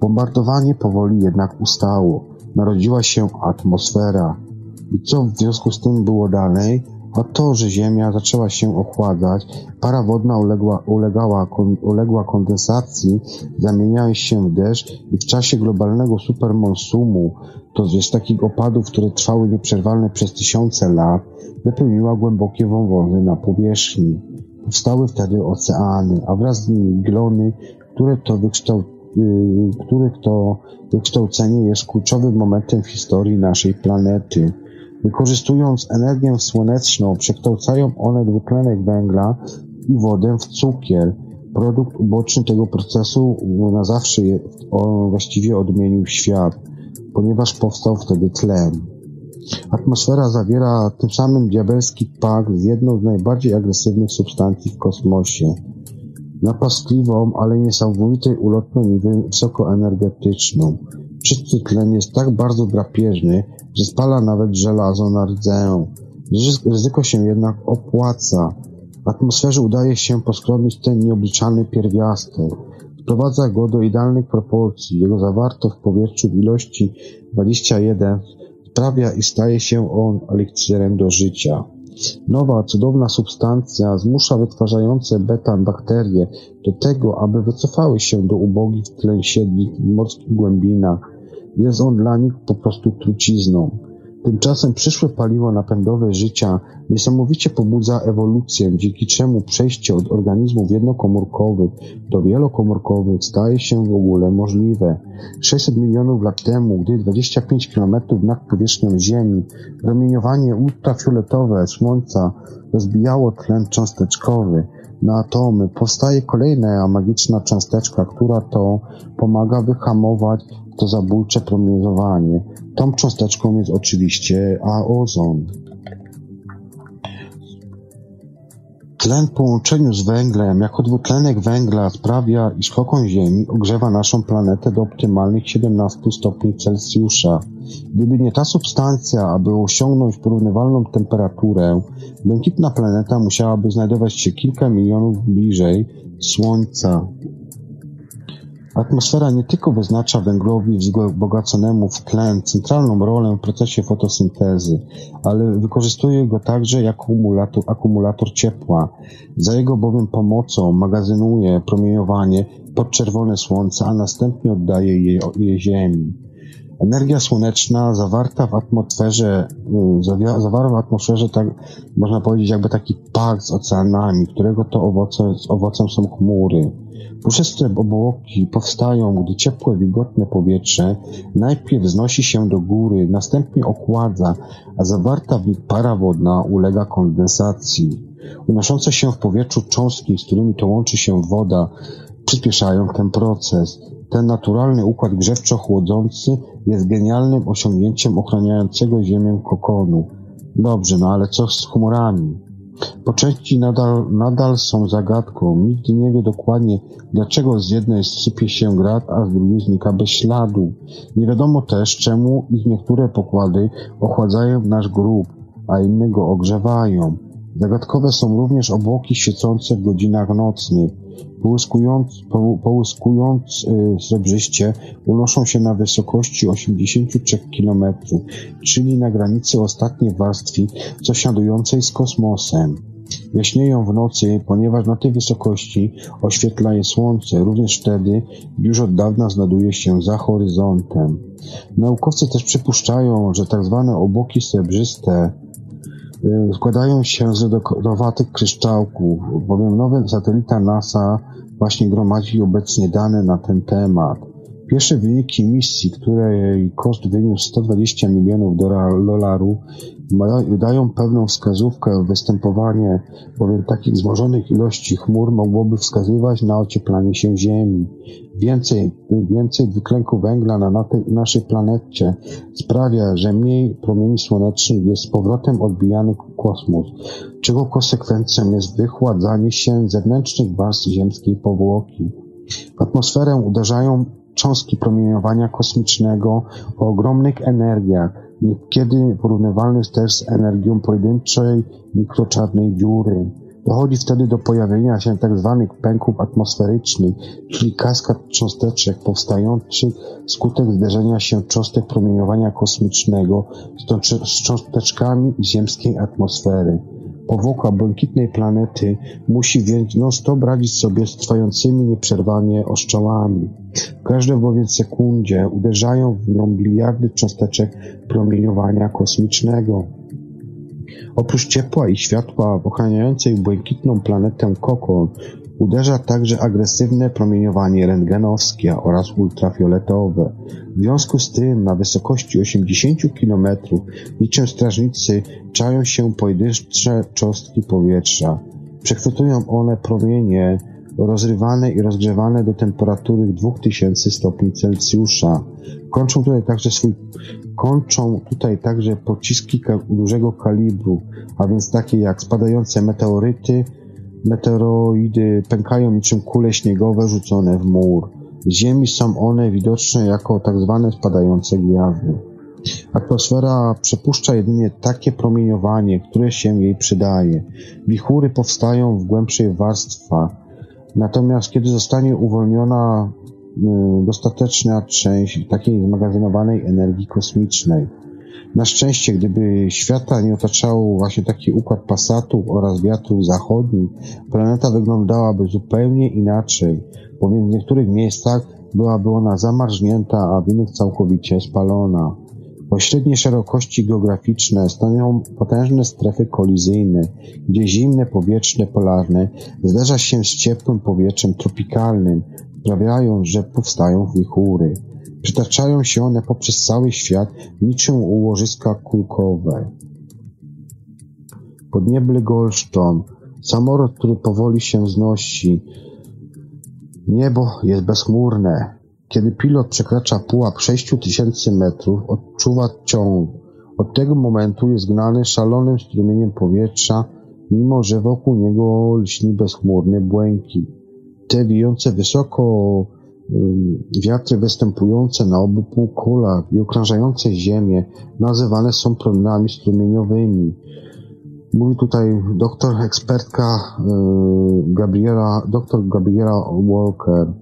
Bombardowanie powoli jednak ustało. Narodziła się atmosfera. I co w związku z tym było dalej? A to, że Ziemia zaczęła się ochładzać, para wodna uległa, ulegała, uległa kondensacji, zamieniała się w deszcz i w czasie globalnego supermonsumu, to jest takich opadów, które trwały nieprzerwalnie przez tysiące lat, wypełniła głębokie wąwozy na powierzchni. Powstały wtedy oceany, a wraz z nimi glony, które to wykształt y, których to wykształcenie jest kluczowym momentem w historii naszej planety. Wykorzystując energię słoneczną, przekształcają one dwutlenek węgla i wodę w cukier. Produkt uboczny tego procesu na zawsze właściwie odmienił świat, ponieważ powstał wtedy tlen. Atmosfera zawiera tym samym diabelski pakt z jedną z najbardziej agresywnych substancji w kosmosie. Napastliwą, ale niesamowicie ulotną i wysokoenergetyczną. Czysty tlen jest tak bardzo drapieżny, że spala nawet żelazo na rdzę. Ryzyko się jednak opłaca. W atmosferze udaje się poskromić ten nieobliczalny pierwiastek. Sprowadza go do idealnych proporcji. Jego zawartość w powietrzu w ilości 21 sprawia i staje się on eliksirem do życia. Nowa, cudowna substancja zmusza wytwarzające beta bakterie do tego, aby wycofały się do ubogich tlen siedlisk w morskich głębinach. Jest on dla nich po prostu trucizną. Tymczasem przyszłe paliwo napędowe życia niesamowicie pobudza ewolucję, dzięki czemu przejście od organizmów jednokomórkowych do wielokomórkowych staje się w ogóle możliwe. 600 milionów lat temu, gdy 25 km nad powierzchnią Ziemi promieniowanie ultrafioletowe Słońca rozbijało tlen cząsteczkowy na atomy, powstaje kolejna magiczna cząsteczka, która to pomaga wyhamować to zabójcze promieniowanie. Tą cząsteczką jest oczywiście ozon. Tlen w połączeniu z węglem jako dwutlenek węgla sprawia, iż kokon Ziemi ogrzewa naszą planetę do optymalnych 17 stopni Celsjusza. Gdyby nie ta substancja, aby osiągnąć porównywalną temperaturę, błękitna planeta musiałaby znajdować się kilka milionów bliżej Słońca. Atmosfera nie tylko wyznacza węglowi wzbogaconemu w tlen centralną rolę w procesie fotosyntezy, ale wykorzystuje go także jako akumulator, akumulator ciepła. Za jego bowiem pomocą magazynuje promieniowanie pod czerwone słońce, a następnie oddaje je, je Ziemi. Energia słoneczna zawarta w atmosferze, y, zawarła w atmosferze tak, można powiedzieć jakby taki pakt z oceanami, którego to owoce, owocem są chmury. Puszczyste obłoki powstają, gdy ciepłe, wilgotne powietrze najpierw wznosi się do góry, następnie okładza, a zawarta w nich para wodna ulega kondensacji. Unoszące się w powietrzu cząstki, z którymi to łączy się woda, przyspieszają ten proces. Ten naturalny układ grzewczo-chłodzący jest genialnym osiągnięciem ochraniającego Ziemię kokonu. Dobrze, no ale co z chmurami? Po części nadal, nadal są zagadką. Nikt nie wie dokładnie, dlaczego z jednej sypie się grat, a z drugiej znika bez śladu. Nie wiadomo też, czemu ich niektóre pokłady ochładzają nasz grób, a inne go ogrzewają. Zagadkowe są również obłoki świecące w godzinach nocnych. Połyskując, po, połyskując y, srebrzyście unoszą się na wysokości 83 km, czyli na granicy ostatniej warstwy sąsiadującej z kosmosem. Jaśnieją w nocy, ponieważ na tej wysokości oświetla je słońce, również wtedy, już od dawna znajduje się za horyzontem. Naukowcy też przypuszczają, że tak zwane obłoki srebrzyste składają się z lodowatych kryształków, bowiem nowy satelita NASA właśnie gromadzi obecnie dane na ten temat. Pierwsze wyniki misji, której koszt wyniósł 120 milionów dolarów, dają pewną wskazówkę. Występowanie bowiem takich wzmożonych ilości chmur mogłoby wskazywać na ocieplanie się Ziemi. Więcej, więcej dwutlenku węgla na naszej planecie sprawia, że mniej promieni słonecznych jest z powrotem odbijany kosmos, czego konsekwencją jest wychładzanie się zewnętrznych warstw ziemskiej powłoki. Atmosferę uderzają cząstki promieniowania kosmicznego o ogromnych energiach, niekiedy porównywalny też z energią pojedynczej mikroczarnej dziury. Dochodzi wtedy do pojawienia się tzw. Tak pęków atmosferycznych, czyli kaskad cząsteczek powstających wskutek zderzenia się cząstek promieniowania kosmicznego z cząsteczkami ziemskiej atmosfery. Powłoka błękitnej planety musi więc non-stop radzić sobie z trwającymi nieprzerwanie oszczołami. W każdej bowiem sekundzie uderzają w nią biliardy cząsteczek promieniowania kosmicznego. Oprócz ciepła i światła ochraniającej błękitną planetę kokon, Uderza także agresywne promieniowanie rentgenowskie oraz ultrafioletowe. W związku z tym na wysokości 80 km niczym strażnicy czają się pojedyncze cząstki powietrza. Przechwytują one promienie rozrywane i rozgrzewane do temperatury 2000 stopni Celsjusza. Kończą tutaj także swój, kończą tutaj także pociski dużego kalibru, a więc takie jak spadające meteoryty, meteoroidy pękają niczym kule śniegowe rzucone w mur. Ziemi są one widoczne jako tak zwane spadające gwiazdy. Atmosfera przepuszcza jedynie takie promieniowanie, które się jej przydaje. Wichury powstają w głębszej warstwach, natomiast kiedy zostanie uwolniona y, dostateczna część takiej zmagazynowanej energii kosmicznej, na szczęście, gdyby świata nie otaczał właśnie taki układ pasatów oraz wiatrów zachodnich, planeta wyglądałaby zupełnie inaczej, bowiem w niektórych miejscach byłaby ona zamarznięta, a w innych całkowicie spalona. Po średniej szerokości geograficzne stanowią potężne strefy kolizyjne, gdzie zimne powietrze polarne zderza się z ciepłym powietrzem tropikalnym, sprawiając, że powstają wichury. Przytaczają się one poprzez cały świat niczym ułożyska kulkowe. Podniebly Goldstone, samolot, który powoli się wznosi. Niebo jest bezchmurne. Kiedy pilot przekracza pułap 6000 metrów, odczuwa ciąg. Od tego momentu jest gnany szalonym strumieniem powietrza, mimo że wokół niego lśni bezchmurny błękit. Te wijące wysoko Wiatry występujące na obu półkulach i okrążające Ziemię nazywane są prądami strumieniowymi. Mówi tutaj doktor ekspertka Gabriela, doktor Gabriela Walker.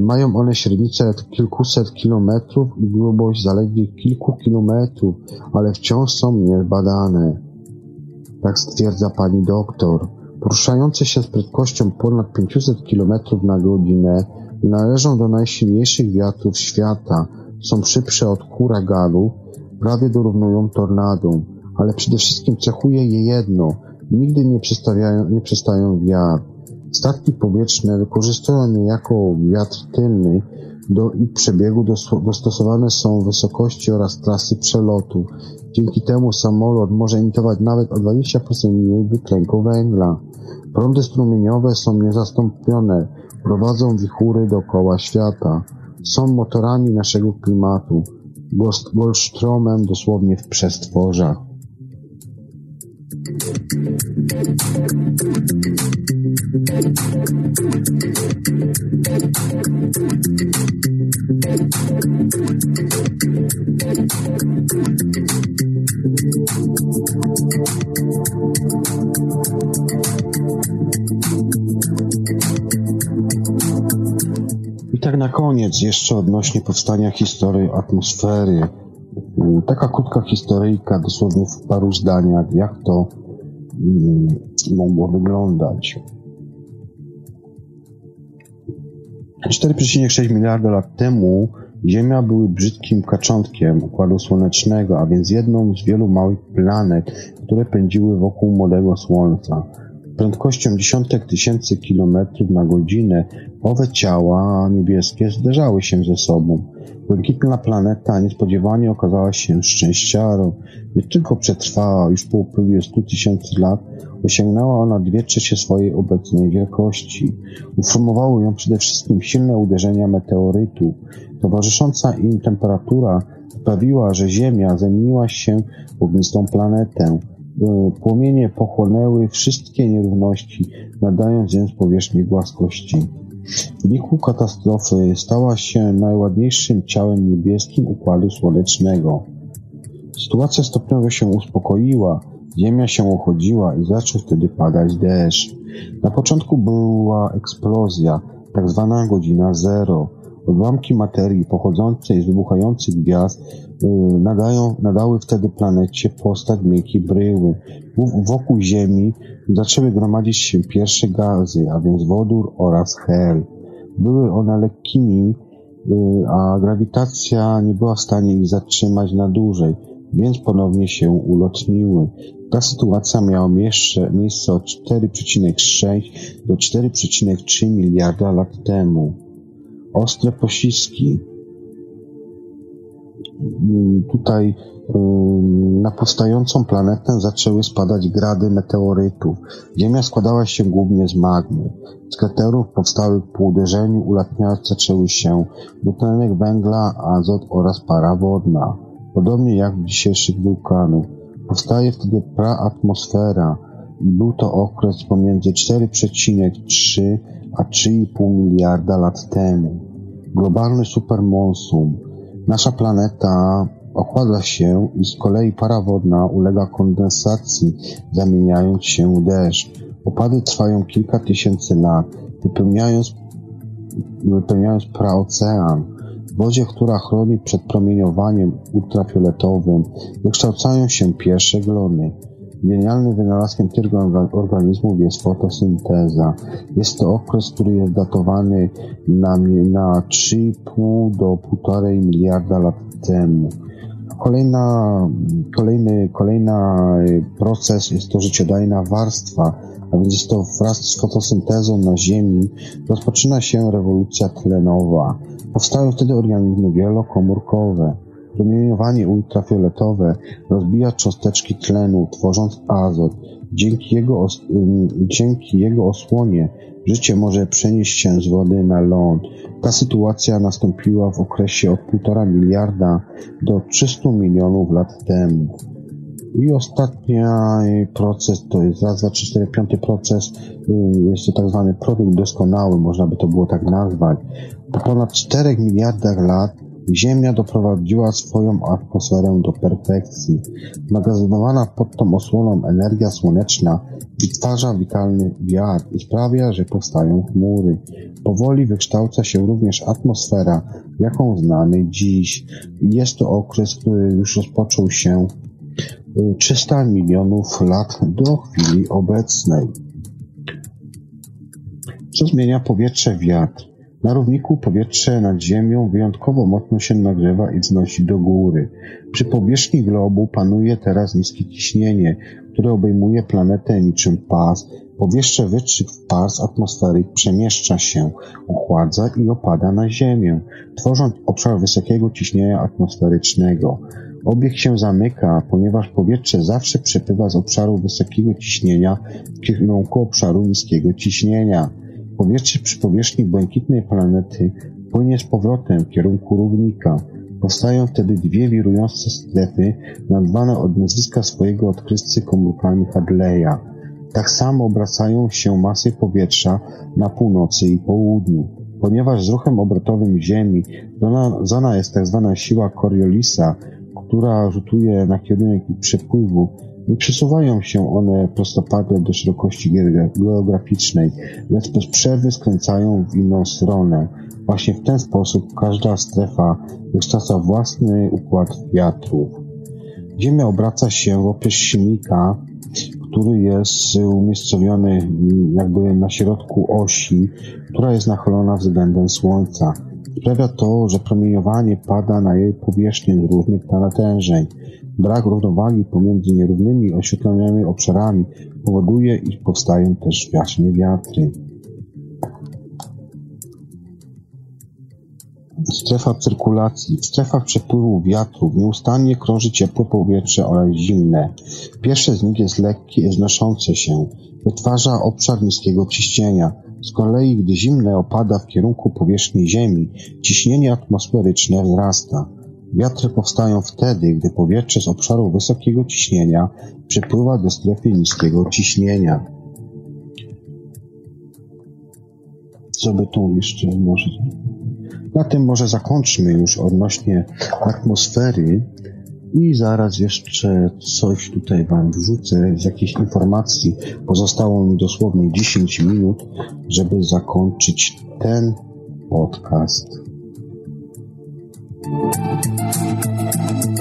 Mają one średnicę kilkuset kilometrów i grubość zaledwie kilku kilometrów, ale wciąż są niezbadane. Tak stwierdza pani doktor. Poruszające się z prędkością ponad 500 km na godzinę Należą do najsilniejszych wiatrów świata, są szybsze od huraganu, prawie dorównują tornadom, ale przede wszystkim cechuje je jedno, nigdy nie, nie przestają wiatr. Statki powietrzne wykorzystują je jako wiatr tylny do ich przebiegu dostosowane są wysokości oraz trasy przelotu. Dzięki temu samolot może emitować nawet o 20% mniej dwutlenku węgla. Prądy strumieniowe są niezastąpione, Prowadzą wichury dookoła świata. Są motorami naszego klimatu. Goldstromem dosłownie w przestworzach. Tak na koniec jeszcze odnośnie powstania historii atmosfery. Taka krótka historyjka, dosłownie w paru zdaniach, jak to mm, mogło wyglądać. 4,6 miliarda lat temu Ziemia była brzydkim kaczątkiem Układu Słonecznego, a więc jedną z wielu małych planet, które pędziły wokół młodego Słońca prędkością dziesiątek tysięcy kilometrów na godzinę owe ciała niebieskie zderzały się ze sobą. Błękitna planeta niespodziewanie okazała się szczęściarą. Nie tylko przetrwała już po upływie stu tysięcy lat, osiągnęła ona dwie trzecie swojej obecnej wielkości. Uformowały ją przede wszystkim silne uderzenia meteorytów. Towarzysząca im temperatura sprawiła, że Ziemia zamieniła się w ognistą planetę. Płomienie pochłonęły wszystkie nierówności, nadając więc powierzchni głaskości. W wyniku katastrofy stała się najładniejszym ciałem niebieskim Układu Słonecznego. Sytuacja stopniowo się uspokoiła, ziemia się uchodziła i zaczął wtedy padać deszcz. Na początku była eksplozja, tak zwana godzina zero. Odłamki materii pochodzącej z wybuchających gwiazd y, nadają, nadały wtedy planecie postać miękkiej bryły. Wokół Ziemi zaczęły gromadzić się pierwsze gazy, a więc wodór oraz hel. Były one lekkimi, y, a grawitacja nie była w stanie ich zatrzymać na dłużej. więc ponownie się ulotniły. Ta sytuacja miała miejsce, miejsce od 4,6 do 4,3 miliarda lat temu. Ostre poślizgi tutaj na powstającą planetę zaczęły spadać grady meteorytów. Ziemia składała się głównie z magmy. Z kraterów powstałych po uderzeniu ulatniać zaczęły się dwutlenek węgla, azot oraz para wodna. Podobnie jak w dzisiejszych wulkanów. Powstaje wtedy praatmosfera był to okres pomiędzy 4,3 a 3,5 miliarda lat temu. Globalny supermonsum. Nasza planeta ochładza się i z kolei para wodna ulega kondensacji, zamieniając się w deszcz. Opady trwają kilka tysięcy lat, wypełniając, wypełniając praocean. W wodzie, która chroni przed promieniowaniem ultrafioletowym, wykształcają się pierwsze glony. Genialnym wynalazkiem tych organizmów jest fotosynteza. Jest to okres, który jest datowany na, na 3,5 do 1,5 miliarda lat temu. Kolejna, kolejny, kolejna y, proces jest to życiodajna warstwa, a więc jest to wraz z fotosyntezą na Ziemi rozpoczyna się rewolucja tlenowa. Powstają wtedy organizmy wielokomórkowe. Promieniowanie ultrafioletowe rozbija cząsteczki tlenu, tworząc azot. Dzięki jego, dzięki jego osłonie życie może przenieść się z wody na ląd. Ta sytuacja nastąpiła w okresie od 1,5 miliarda do 300 milionów lat temu. I ostatni proces to jest raz, dwa, trzy, cztery, piąty proces. Y, jest to tak zwany produkt doskonały, można by to było tak nazwać. Po ponad 4 miliardach lat Ziemia doprowadziła swoją atmosferę do perfekcji. Magazynowana pod tą osłoną energia słoneczna wytwarza witalny wiatr i sprawia, że powstają chmury. Powoli wykształca się również atmosfera, jaką znamy dziś. Jest to okres, który już rozpoczął się 300 y, milionów lat do chwili obecnej. Co zmienia powietrze wiatr? Na równiku powietrze nad ziemią wyjątkowo mocno się nagrzewa i wznosi do góry. Przy powierzchni globu panuje teraz niskie ciśnienie, które obejmuje planetę niczym pas. Powietrze wyższych pas atmosfery przemieszcza się, ochładza i opada na ziemię, tworząc obszar wysokiego ciśnienia atmosferycznego. Obieg się zamyka, ponieważ powietrze zawsze przepływa z obszaru wysokiego ciśnienia w kierunku obszaru niskiego ciśnienia. Powietrze przy powierzchni błękitnej planety płynie z powrotem w kierunku równika. Powstają wtedy dwie wirujące strefy, nazwane od nazwiska swojego odkrywcy komórkami Hadleya. Tak samo obracają się masy powietrza na północy i południu. Ponieważ z ruchem obrotowym Ziemi zona jest tak zwana siła Coriolisa, która rzutuje na kierunek przepływu, nie przesuwają się one prostopadle do szerokości geograficznej, lecz bez przerwy skręcają w inną stronę. Właśnie w ten sposób każda strefa wykształca własny układ wiatrów. Ziemia obraca się wokół silnika, który jest umiejscowiony jakby na środku osi, która jest nachylona względem Słońca. Sprawia to, że promieniowanie pada na jej powierzchnię z różnych natężeń. Brak równowagi pomiędzy nierównymi oświetlonymi obszarami powoduje, iż powstają też właśnie wiatry. Strefa cyrkulacji. W strefach przepływu wiatrów nieustannie krąży ciepłe powietrze oraz zimne. Pierwsze z nich jest lekkie i znoszące się. Wytwarza obszar niskiego ciśnienia. Z kolei, gdy zimne opada w kierunku powierzchni Ziemi, ciśnienie atmosferyczne wzrasta. Wiatry powstają wtedy, gdy powietrze z obszaru wysokiego ciśnienia przepływa do strefy niskiego ciśnienia. Co by tu jeszcze może... Na tym może zakończmy już odnośnie atmosfery i zaraz jeszcze coś tutaj Wam wrzucę z jakiejś informacji. Pozostało mi dosłownie 10 minut, żeby zakończyć ten podcast. Czy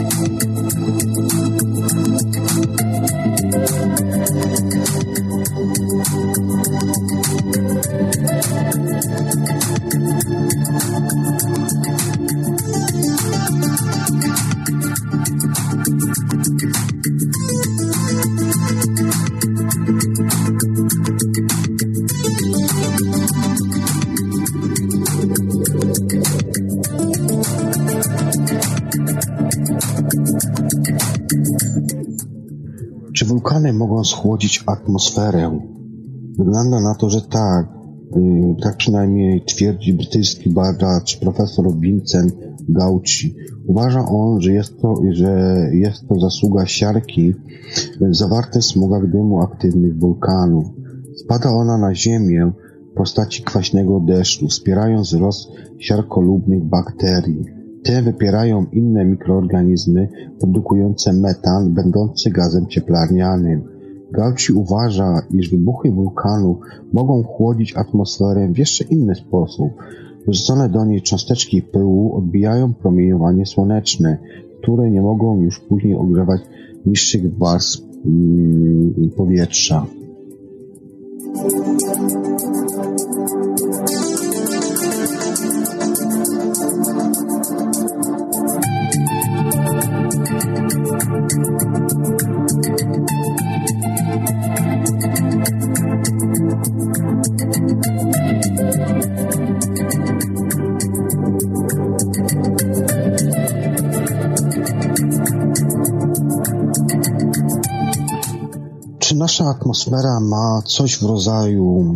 mogą schłodzić atmosferę? Wygląda na to, że tak. Y, tak przynajmniej twierdzi brytyjski badacz profesor Vincent Gauci. Uważa on, że jest to, że jest to zasługa siarki zawarte w smugach dymu aktywnych wulkanów. Spada ona na ziemię w postaci kwaśnego deszczu, wspierając wzrost siarkolubnych bakterii. Te wypierają inne mikroorganizmy produkujące metan, będący gazem cieplarnianym. Gauci uważa, iż wybuchy wulkanu mogą chłodzić atmosferę w jeszcze inny sposób. Wrzucone do niej cząsteczki pyłu odbijają promieniowanie słoneczne, które nie mogą już później ogrzewać niższych warstw mm, powietrza. Nasza atmosfera ma coś w rodzaju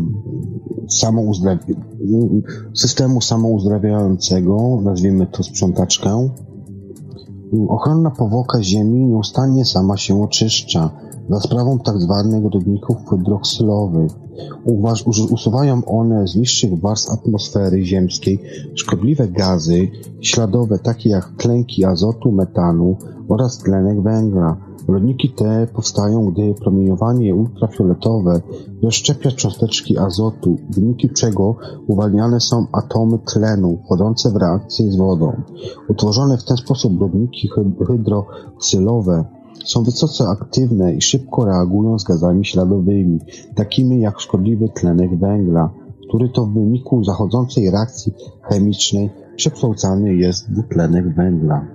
systemu samouzdrawiającego, nazwijmy to sprzątaczkę? Ochronna powłoka Ziemi nieustannie sama się oczyszcza za sprawą tzw. Tak rodników hydroksylowych. Usuwają one z niższych warstw atmosfery ziemskiej szkodliwe gazy śladowe takie jak tlenki azotu, metanu oraz tlenek węgla. Rodniki te powstają, gdy promieniowanie ultrafioletowe rozszczepia cząsteczki azotu, w wyniku czego uwalniane są atomy tlenu wchodzące w reakcję z wodą. Utworzone w ten sposób rodniki hydroksylowe są wysoce aktywne i szybko reagują z gazami śladowymi, takimi jak szkodliwy tlenek węgla, który to w wyniku zachodzącej reakcji chemicznej przekształcany jest w dwutlenek węgla.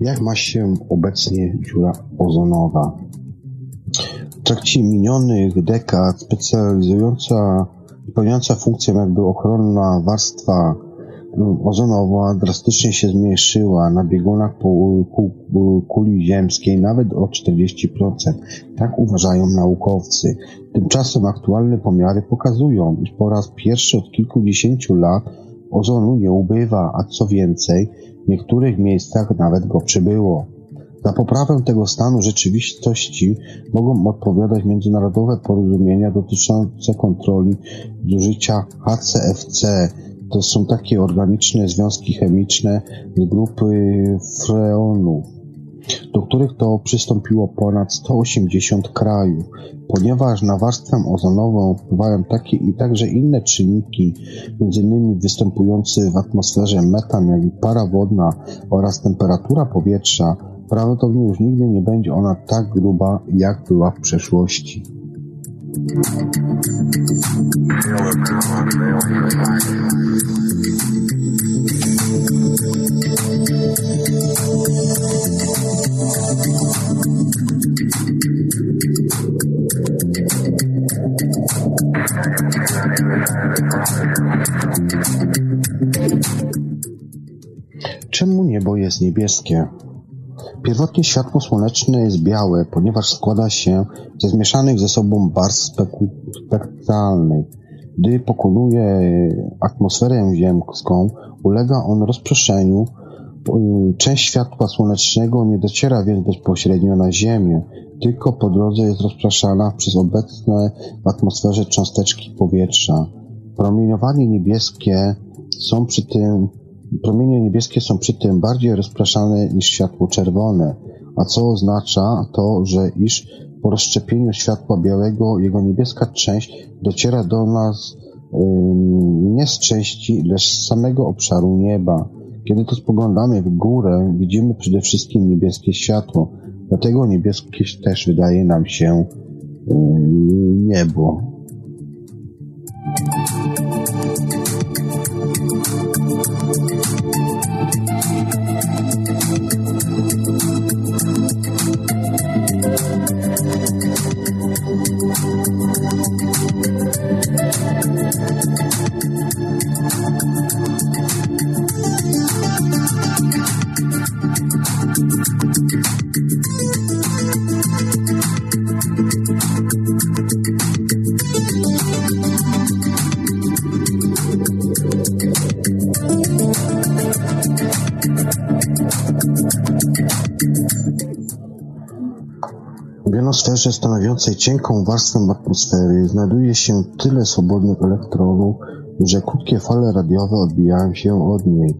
Jak ma się obecnie dziura ozonowa? W trakcie minionych dekad specjalizująca, pełniąca funkcję jakby ochronna warstwa ozonowa drastycznie się zmniejszyła na biegunach kuli ziemskiej nawet o 40%. Tak uważają naukowcy. Tymczasem aktualne pomiary pokazują, iż po raz pierwszy od kilkudziesięciu lat ozonu nie ubywa, a co więcej, w niektórych miejscach nawet go przybyło. Za poprawę tego stanu rzeczywistości mogą odpowiadać międzynarodowe porozumienia dotyczące kontroli zużycia HCFC. To są takie organiczne związki chemiczne z grupy freonów, do których to przystąpiło ponad 180 krajów. Ponieważ na warstwę ozonową wpływają takie i także inne czynniki, m.in. występujący w atmosferze metan, jak i para wodna oraz temperatura powietrza, prawdopodobnie już nigdy nie będzie ona tak gruba, jak była w przeszłości. Czemu niebo jest niebieskie? Pierwotnie światło słoneczne jest białe, ponieważ składa się ze zmieszanych ze sobą barw spektralnych. Gdy pokonuje atmosferę ziemską, ulega on rozproszeniu. Część światła słonecznego nie dociera więc bezpośrednio na Ziemię, tylko po drodze jest rozpraszana przez obecne w atmosferze cząsteczki powietrza. Promieniowanie niebieskie są przy tym Promienie niebieskie są przy tym bardziej rozpraszane niż światło czerwone, a co oznacza to, że iż po rozszczepieniu światła białego jego niebieska część dociera do nas nie z części, lecz z samego obszaru nieba. Kiedy to spoglądamy w górę, widzimy przede wszystkim niebieskie światło. Dlatego niebieskie też wydaje nam się niebo. W jonosferze stanowiącej cienką warstwę atmosfery znajduje się tyle swobodnych elektronów, że krótkie fale radiowe odbijają się od niej.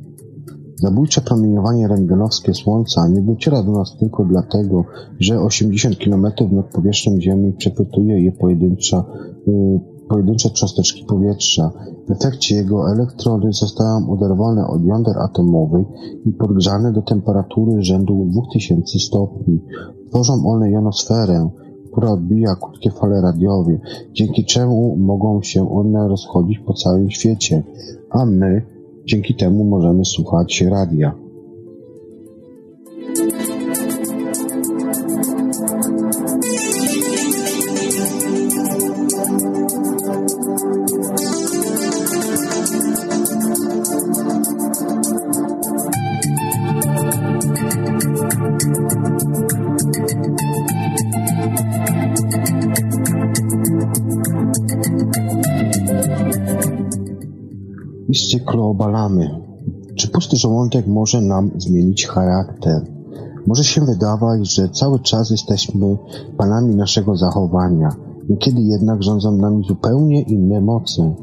Zabójcze promieniowanie rentgenowskie Słońca nie dociera do nas tylko dlatego, że 80 km nad powierzchnią Ziemi przechwytuje je pojedyncza, y, pojedyncze cząsteczki powietrza. W efekcie jego elektrony zostają oderwane od jąder atomowych i podgrzane do temperatury rzędu 2000 stopni. Tworzą one jonosferę, która odbija krótkie fale radiowe, dzięki czemu mogą się one rozchodzić po całym świecie, a my dzięki temu możemy słuchać radia. Obalamy. Czy pusty żołądek może nam zmienić charakter? Może się wydawać, że cały czas jesteśmy panami naszego zachowania. Niekiedy jednak rządzą nami zupełnie inne moce.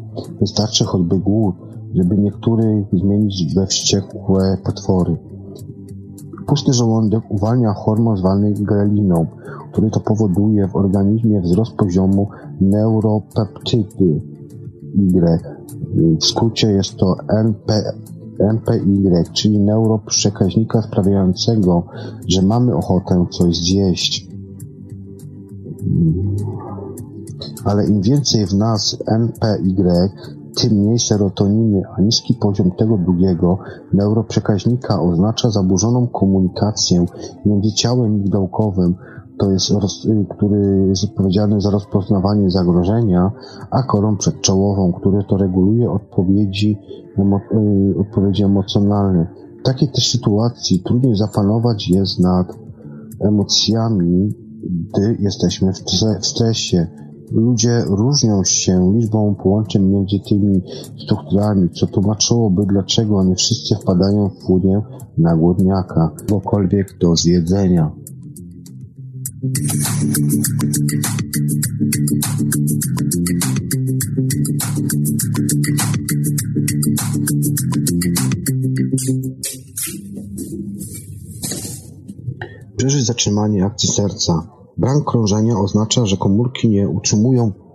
Wystarczy choćby głód, żeby niektórych zmienić we wściekłe potwory. Pusty żołądek uwalnia hormon zwany greliną, który to powoduje w organizmie wzrost poziomu neuropeptydy. W skrócie jest to NP, NPY, czyli neuroprzekaźnika sprawiającego, że mamy ochotę coś zjeść. Ale im więcej w nas NPY, tym mniej serotoniny, a niski poziom tego drugiego neuroprzekaźnika oznacza zaburzoną komunikację między ciałem migdałkowym, to jest, który jest odpowiedzialny za rozpoznawanie zagrożenia, a korą przedczołową, który to reguluje odpowiedzi, emo, y, odpowiedzi emocjonalne. W takiej też sytuacji trudniej zapanować jest nad emocjami, gdy jesteśmy w, w stresie. Ludzie różnią się liczbą połączeń między tymi strukturami, co tłumaczyłoby, dlaczego nie wszyscy wpadają w furię na głodniaka, cokolwiek do zjedzenia. Przeżyć zatrzymanie akcji serca. Brak krążenia oznacza, że komórki nie utrzymują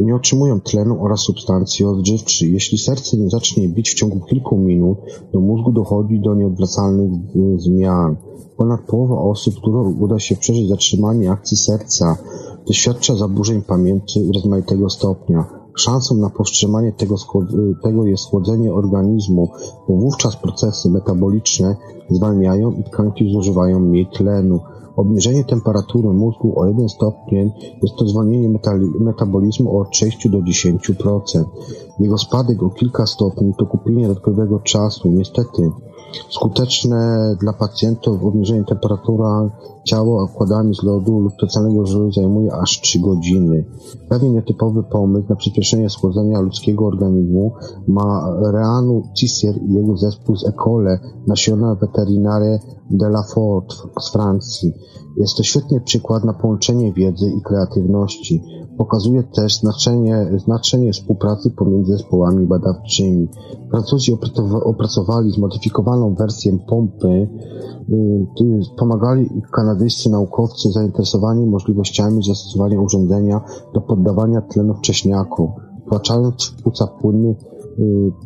nie otrzymują tlenu oraz substancji odżywczych. Jeśli serce nie zacznie bić w ciągu kilku minut, do mózgu dochodzi do nieodwracalnych zmian. Ponad połowa osób, którym uda się przeżyć zatrzymanie akcji serca, doświadcza zaburzeń pamięci rozmaitego stopnia. Szansą na powstrzymanie tego, tego jest schłodzenie organizmu, bo wówczas procesy metaboliczne zwalniają i tkanki zużywają mniej tlenu. Obniżenie temperatury mózgu o 1 stopień jest to zwolnienie metabolizmu od 6 do 10%. Jego spadek o kilka stopni to kupienie dodatkowego czasu. Niestety, skuteczne dla pacjentów obniżenie temperatury ciała okładami z lodu lub specjalnego żelu zajmuje aż 3 godziny. Pewnie nietypowy pomysł na przyspieszenie schłodzenia ludzkiego organizmu ma Reanu Cissier i jego zespół z Ecole Nationale Veterinaire de la Fort z Francji. Jest to świetny przykład na połączenie wiedzy i kreatywności. Pokazuje też znaczenie, znaczenie współpracy pomiędzy zespołami badawczymi. Francuzi opracowali zmodyfikowaną wersję pompy, y, pomagali kanadyjscy naukowcy zainteresowani możliwościami zastosowania urządzenia do poddawania tlenu wcześniaku. Wtłaczając w płuca płynny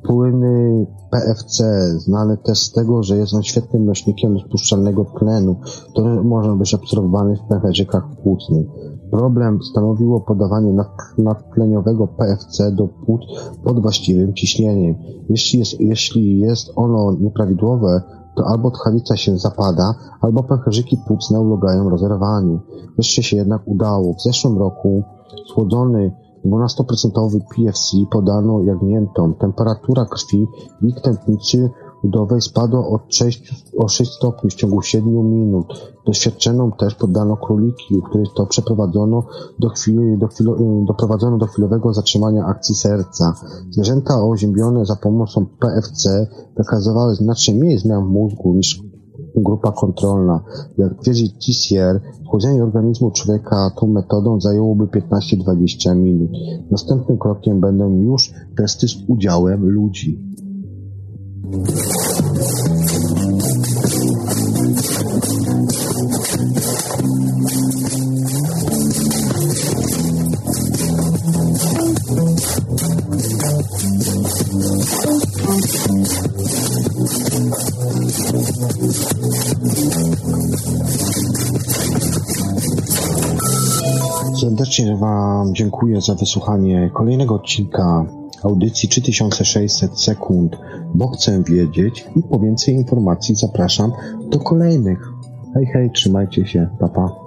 płyny PFC, znane też z tego, że jest on świetnym nośnikiem rozpuszczalnego tlenu, który może być absorbowany w pęcherzykach płucnych. Problem stanowiło podawanie nadtleniowego PFC do płuc pod właściwym ciśnieniem. Jeśli jest, jeśli jest ono nieprawidłowe, to albo tchawica się zapada, albo pęcherzyki płucne ulegają rozerwaniu. Wreszcie się jednak udało. W zeszłym roku schłodzony 12% PFC podano jagniętom. Temperatura krwi ich tętnicy udowej spadła od 6, o 6 stopni w ciągu 7 minut. Doświadczoną też poddano króliki, u których to przeprowadzono do chwili, do chwilo, doprowadzono do chwilowego zatrzymania akcji serca. Zwierzęta oziębione za pomocą PFC wykazywały znacznie mniej zmian w mózgu niż grupa kontrolna. Jak twierdzi TCR, chłodzenie organizmu człowieka tą metodą zajęłoby 15-20 minut. Następnym krokiem będą już testy z udziałem ludzi. Serdecznie Wam dziękuję za wysłuchanie kolejnego odcinka audycji 3600 sekund, bo chcę wiedzieć i po więcej informacji zapraszam do kolejnych. Hej, hej, trzymajcie się, papa. Pa.